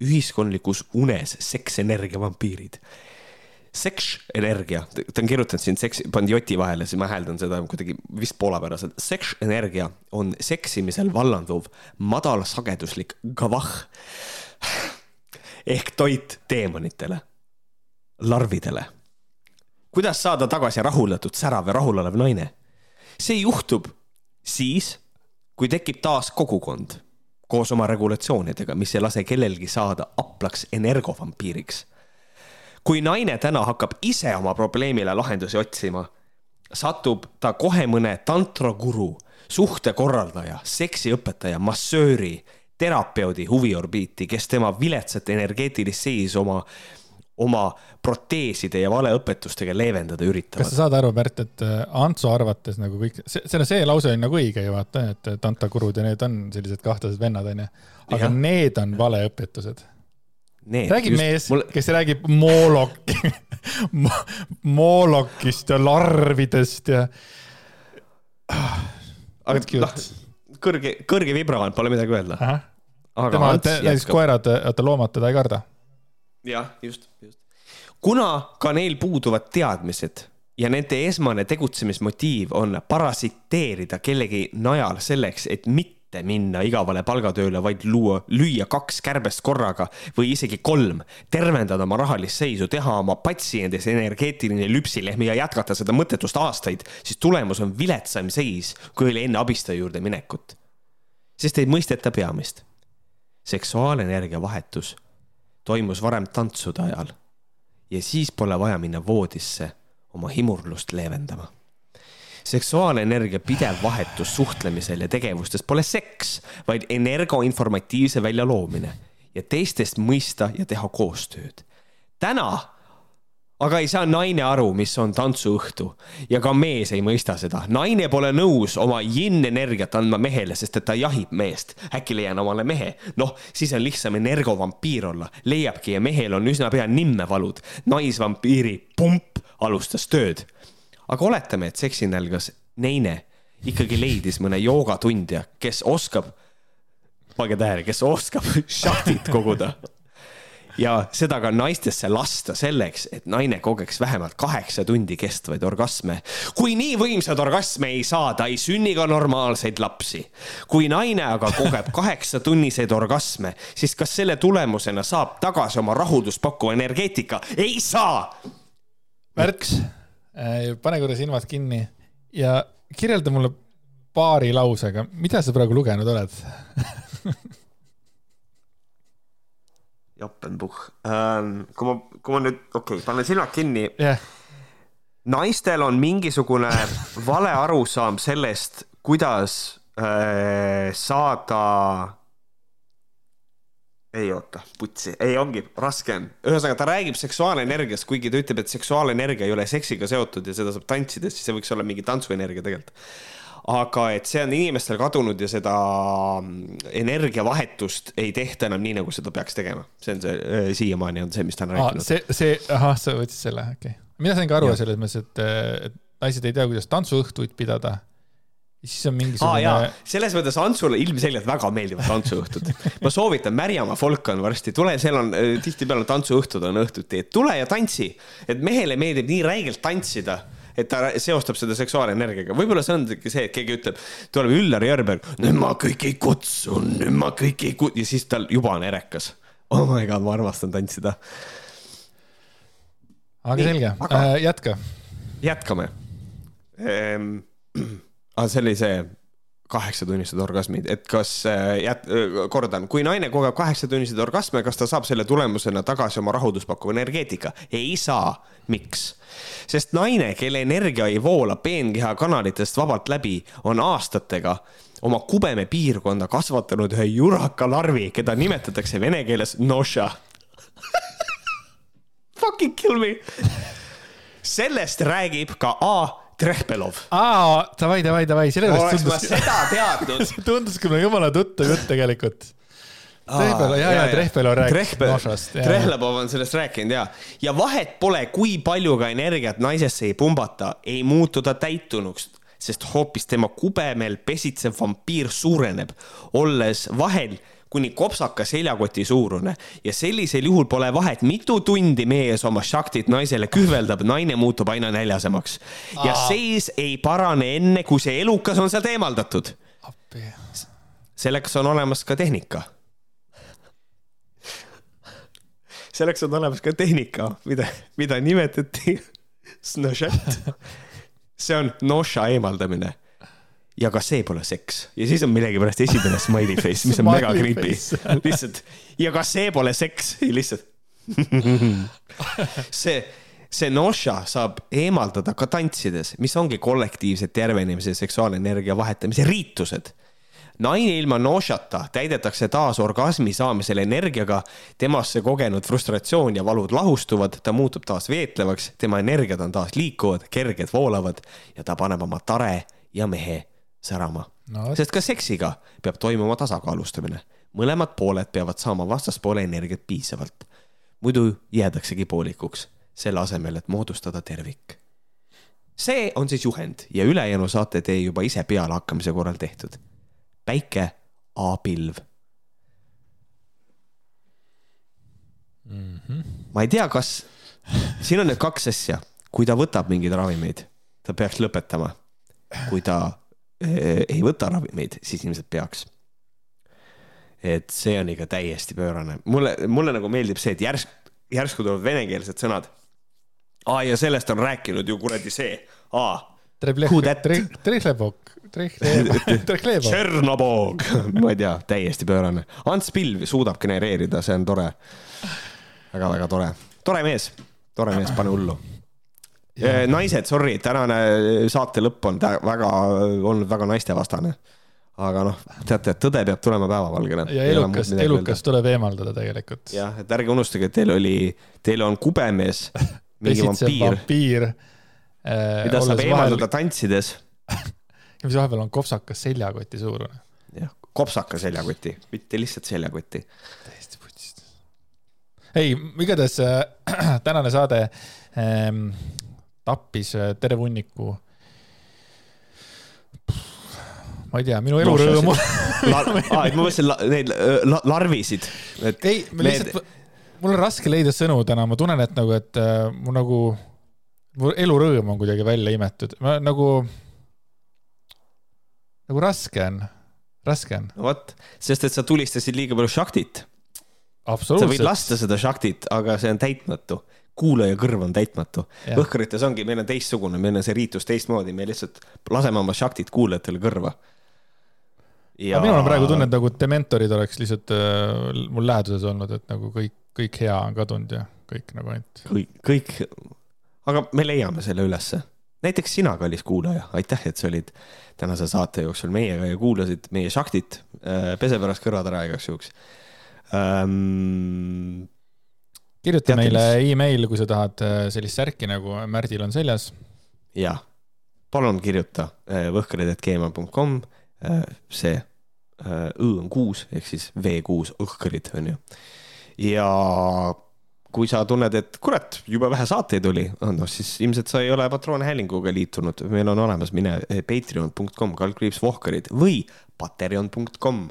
Ühiskondlikus unes seksenergia vampiirid seksenergia, ta on kirjutanud siin seks, pannud joti vahele, siis ma hääldan seda kuidagi vist poolapäraselt. seksenergia on seksimisel vallanduv madalsageduslik gavah ehk toit teemonitele, larvidele. kuidas saada tagasi rahuldatud, särav ja rahulolev naine? see juhtub siis, kui tekib taas kogukond koos oma regulatsioonidega, mis ei lase kellelgi saada aplaks energovampiiriks. Kui naine täna hakkab ise oma probleemile lahendusi otsima, satub ta kohe mõne tantraguru, suhtekorraldaja, seksiõpetaja, massööri, terapeudi huviorbiiti, kes tema viletsat energeetilist seisu oma, oma proteeside ja valeõpetustega leevendada kas üritavad. sa saad aru, Märt, et äh, Antsu arvates nagu kõik, see, see, lause on nagu õige ju vaata, et tantakurud ja need on sellised kahtlased vennad onju. aga ja. need on valeõpetused. Räägib mees mul kes räägib moolok, moolokist ja larvidest ja. aga noh, kõrge, kõrge vibraal, pole midagi öelda. tema, näiteks koerad, oota loomad teda ei karda. Jah, just, just. kuna ka neil puuduvad teadmised ja nende esmane tegutsemismotiiv on parasiteerida kellegi najal selleks, et mitte minna igavale palgatööle, vaid luua, lüüa kaks kärbest korraga või isegi kolm, tervendada oma rahalist seisu, teha oma patsiendis energeetiline lüpsilehm ja jätkata seda mõttetust aastaid, siis tulemus on viletsam seis, kui oli enne abistaja juurde minekut. sest ei mõisteta peamist. seksuaalenergia vahetus toimus varem tantsude ajal ja siis pole vaja minna voodisse oma himurlust leevendama seksuaalenergia pidev vahetus suhtlemisel ja tegevustes pole seks, vaid energoinformatiivse väljaloomine ja teistest mõista ja teha koostööd. täna aga ei saa naine aru, mis on tantsuõhtu ja ka mees ei mõista seda. naine pole nõus oma yin-energiat andma mehele, sest et ta jahib meest. äkki leian omale mehe. noh, siis on lihtsam energovampiir olla. leiabki ja mehel on üsna pea nimmevalud. naisvampiiri pump alustas tööd aga oletame, et seksinälgas neine ikkagi leidis mõne joogatundja, kes oskab, pange tähele, kes oskab šahtit koguda. Ja seda ka naistesse lasta selleks, et naine kogeks vähemalt kaheksa tundi kestvaid orgasme. kui nii võimsad orgasme ei saa, ta ei sünni ka normaalseid lapsi. kui naine aga kogeb kaheksatunniseid orgasme, siis kas selle tulemusena saab tagasi oma rahuldust pakkuva energeetika? ei saa. Märks Äh, pane korra silmad kinni ja kirjelda mulle paari lausega, mida sa praegu lugenud oled Joppenbuch ähm,. kui ma, kui ma nüüd, okei okay,, panen silmad kinni yeah.. naistel on mingisugune vale arusaam sellest, kuidas äh, saada ei oota, putsi, ei ongi, raske on. ühesõnaga, ta räägib seksuaalenergiast, kuigi ta ütleb, et seksuaalenergia ei ole seksiga seotud ja seda saab tantsides, siis see võiks olla mingi tantsuenergia tegelikult. Aga et see on inimestel kadunud ja seda mm, energiavahetust ei tehta enam nii, nagu seda peaks tegema. see on see, äh, siiamaani on see, mis ta on rääkinud. see, see, ahah, sa võtsid selle, okei okay.. mina sain ka aru selles mõttes, et, et naised ei tea, kuidas tantsuõhtuid pidada siis on mingisugune ah,. selles mõttes Antsule ilmselgelt väga meeldivad tantsuõhtud. ma soovitan, Märjamaa folk on varsti, tule, seal on äh, tihtipeale tantsuõhtud on õhtuti, et tule ja tantsi. et mehele meeldib nii räigelt tantsida, et ta seostab seda seksuaalenergiaga. võib-olla see ongi see, et keegi ütleb, tuleb Üllar Jörberg, nüüd ma kõiki kutsun, nüüd ma kõiki kut-, ja siis tal juba on erekas. Oh my god, ma armastan tantsida. aga selge äh, jätka. jätkame ehm aga see oli see kaheksatunnised orgasmid, et kas äh, jät-, äh, kordan, kui naine kogeb kaheksatunniseid orgasme, kas ta saab selle tulemusena tagasi oma rahuldust pakkuva energeetika? ei saa. miks? sest naine, kelle energia ei voola peenkeha kanalitest vabalt läbi, on aastatega oma kubeme piirkonda kasvatanud ühe juraka larvi, keda nimetatakse vene keeles noša Fucking kill me. sellest räägib ka A Trehbelov. aa, davai, davai, davai, sellepärast tundus. seda teadnud tunduski mulle jumala tuttav jutt tegelikult. Trehbelov, ja, ja Trehbelov rääkis Nošast. Trehbelov on sellest rääkinud ja, ja vahet pole, kui palju ka energiat naisesse ei pumbata, ei muutu ta täitunuks sest hoopis tema kubemel pesitsev vampiir suureneb, olles vahel kuni kopsaka seljakoti suurune ja sellisel juhul pole vahet, mitu tundi mees oma šaktit naisele kühveldab, naine muutub aina näljasemaks. ja seis ei parane enne, kui see elukas on sealt eemaldatud. selleks on olemas ka tehnika. selleks on olemas ka tehnika, mida, mida nimetati see on noša eemaldamine ja ka see pole seks ja siis on millegipärast esimene smiley face, mis on mega creepy. lihtsalt ja ka see pole seks, lihtsalt see, see noša saab eemaldada ka tantsides, mis ongi kollektiivse tervenemise, seksuaalenergia vahetamise riitused. naine ilma nošata täidetakse taas orgasmi saamisel energiaga, temasse kogenud frustratsioon ja valud lahustuvad, ta muutub taas veetlevaks, tema energiad on taas liikuvad, kerged, voolavad ja ta paneb oma tare ja mehe särama no,. sest ka seksiga peab toimuma tasakaalustamine. mõlemad pooled peavad saama vastaspoole energiat piisavalt. muidu jäädaksegi poolikuks, selle asemel, et moodustada tervik. see on siis juhend ja ülejäänu saate te juba ise pealehakkamise korral tehtud. päike, A-pilv. mm. -hmm. ma ei tea, kas, siin on nüüd kaks asja, kui ta võtab mingeid ravimeid, ta peaks lõpetama. kui ta ei võta ravimeid, siis ilmselt peaks. et see on ikka täiesti pöörane, mulle, mulle nagu meeldib see, et järsku, järsku tulevad venekeelsed sõnad. aa, ja sellest on rääkinud ju kuradi see, aa. Trihlepok, Trihlepok. Tšernobog, ma ei tea, täiesti pöörane. Ants Pilv suudab genereerida, see on tore väga,. väga-väga tore, tore mees, tore mees, pane hullu. Naised, sorry, tänane saate lõpp on väga, olnud väga naistevastane. aga noh, teate, tõde peab tulema päevavalgele. ja elukas, elukas tuleb eemaldada tegelikult. jah, et ärge unustage, et teil oli, teil on kubemees, mingi vampiir. vampiir mida saab eemaldada vahel... tantsides mis vahepeal on kopsakas seljakoti suurune. jah, kopsaka seljakoti, mitte lihtsalt seljakoti. täiesti putsist. ei, igatahes äh, tänane saade ähm, tappis äh, terve hunniku ma ei tea, minu elurõõmu La, aa, ma mõtlesin neid la, larvisid. ei, ma lihtsalt, mul on raske leida sõnu täna, ma tunnen, et nagu, et äh, mu nagu, mu elurõõm on kuidagi välja imetud, ma nagu, nagu raske on, raske on. no vot, sest et sa tulistasid liiga palju šaktit. sa võid lasta seda šaktit, aga see on täitmatu kuulaja kõrv on täitmatu. Võhkrites ongi, meil on teistsugune, meil on see riitus teistmoodi, me lihtsalt laseme oma šaktit kuulajatele kõrva. Ja... minul on praegu tunne, et nagu dementorid oleks lihtsalt äh, mul läheduses olnud, et nagu kõik, kõik hea on kadunud ja kõik nagu ainult. kõik, kõik, aga me leiame selle ülesse. näiteks sina, kallis kuulaja, aitäh, et sa olid tänase saate jooksul meiega ja kuulasid meie šaktit äh,. pese pärast kõrvad ära igaks juhuks ähm, kirjuta meile email, kui sa tahad äh, sellist särki, nagu Märdil on seljas. jah, palun kirjuta äh, võhkrid.gmail.com, äh, see õ on kuus ehk siis V6 õhkrid on ju. ja kui sa tunned, et kurat, jube vähe saateid oli, noh siis ilmselt sa ei ole patroonhäälinguga liitunud, meil on olemas, mine patreon.com, kaldkriips vohkarid või patreon.com.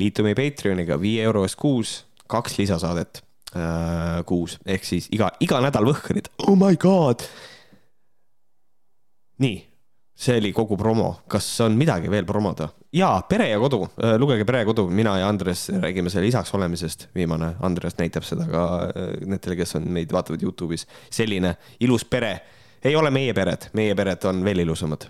liitu meie Patreoniga viie euro eest kuus, kaks lisasaadet kuus, ehk siis iga, iga nädal võhkrid, oh my god. nii, see oli kogu promo, kas on midagi veel promoda? jaa, Pere ja kodu, äh, lugege Pere ja kodu, mina ja Andres räägime selle isaks olemisest, viimane. Andres näitab seda ka äh, nendele, kes on meid vaatavad Youtube'is. selline ilus pere, ei ole meie pered, meie pered on veel ilusamad.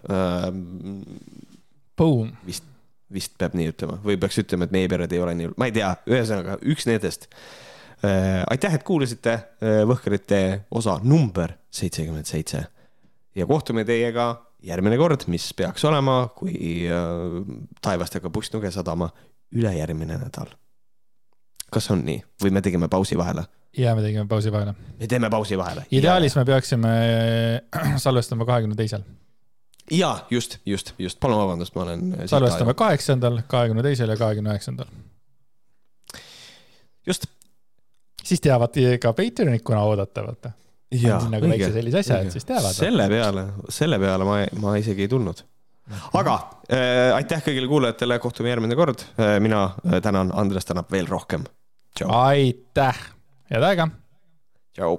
Boom. vist, vist peab nii ütlema. Või peaks ütlema, et meie pered ei ole nii, ma ei tea, ühesõnaga üks nendest. Äh, aitäh, et kuulasite äh, Võhkrite osa number seitsekümmend seitse ja kohtume teiega järgmine kord, mis peaks olema, kui äh, taevast hakkab pussnuge sadama, ülejärgmine nädal. kas on nii või me tegime pausi vahele? ja me tegime pausi vahele. me teeme pausi vahele. ideaalis ja. me peaksime salvestama kahekümne teisel. ja just, just, just, palun vabandust, ma olen. salvestame kaheksandal, kahekümne teisel ja kahekümne üheksandal. just siis teavad ka Patreonid, kuna oodata, vaata. nagu väikse sellise asja, et siis teavad. selle peale, selle peale ma, ma isegi ei tulnud. aga äh, aitäh kõigile kuulajatele, kohtume järgmine kord. Äh, mina äh, tänan, Andres tänab veel rohkem. aitäh, head aega. tšau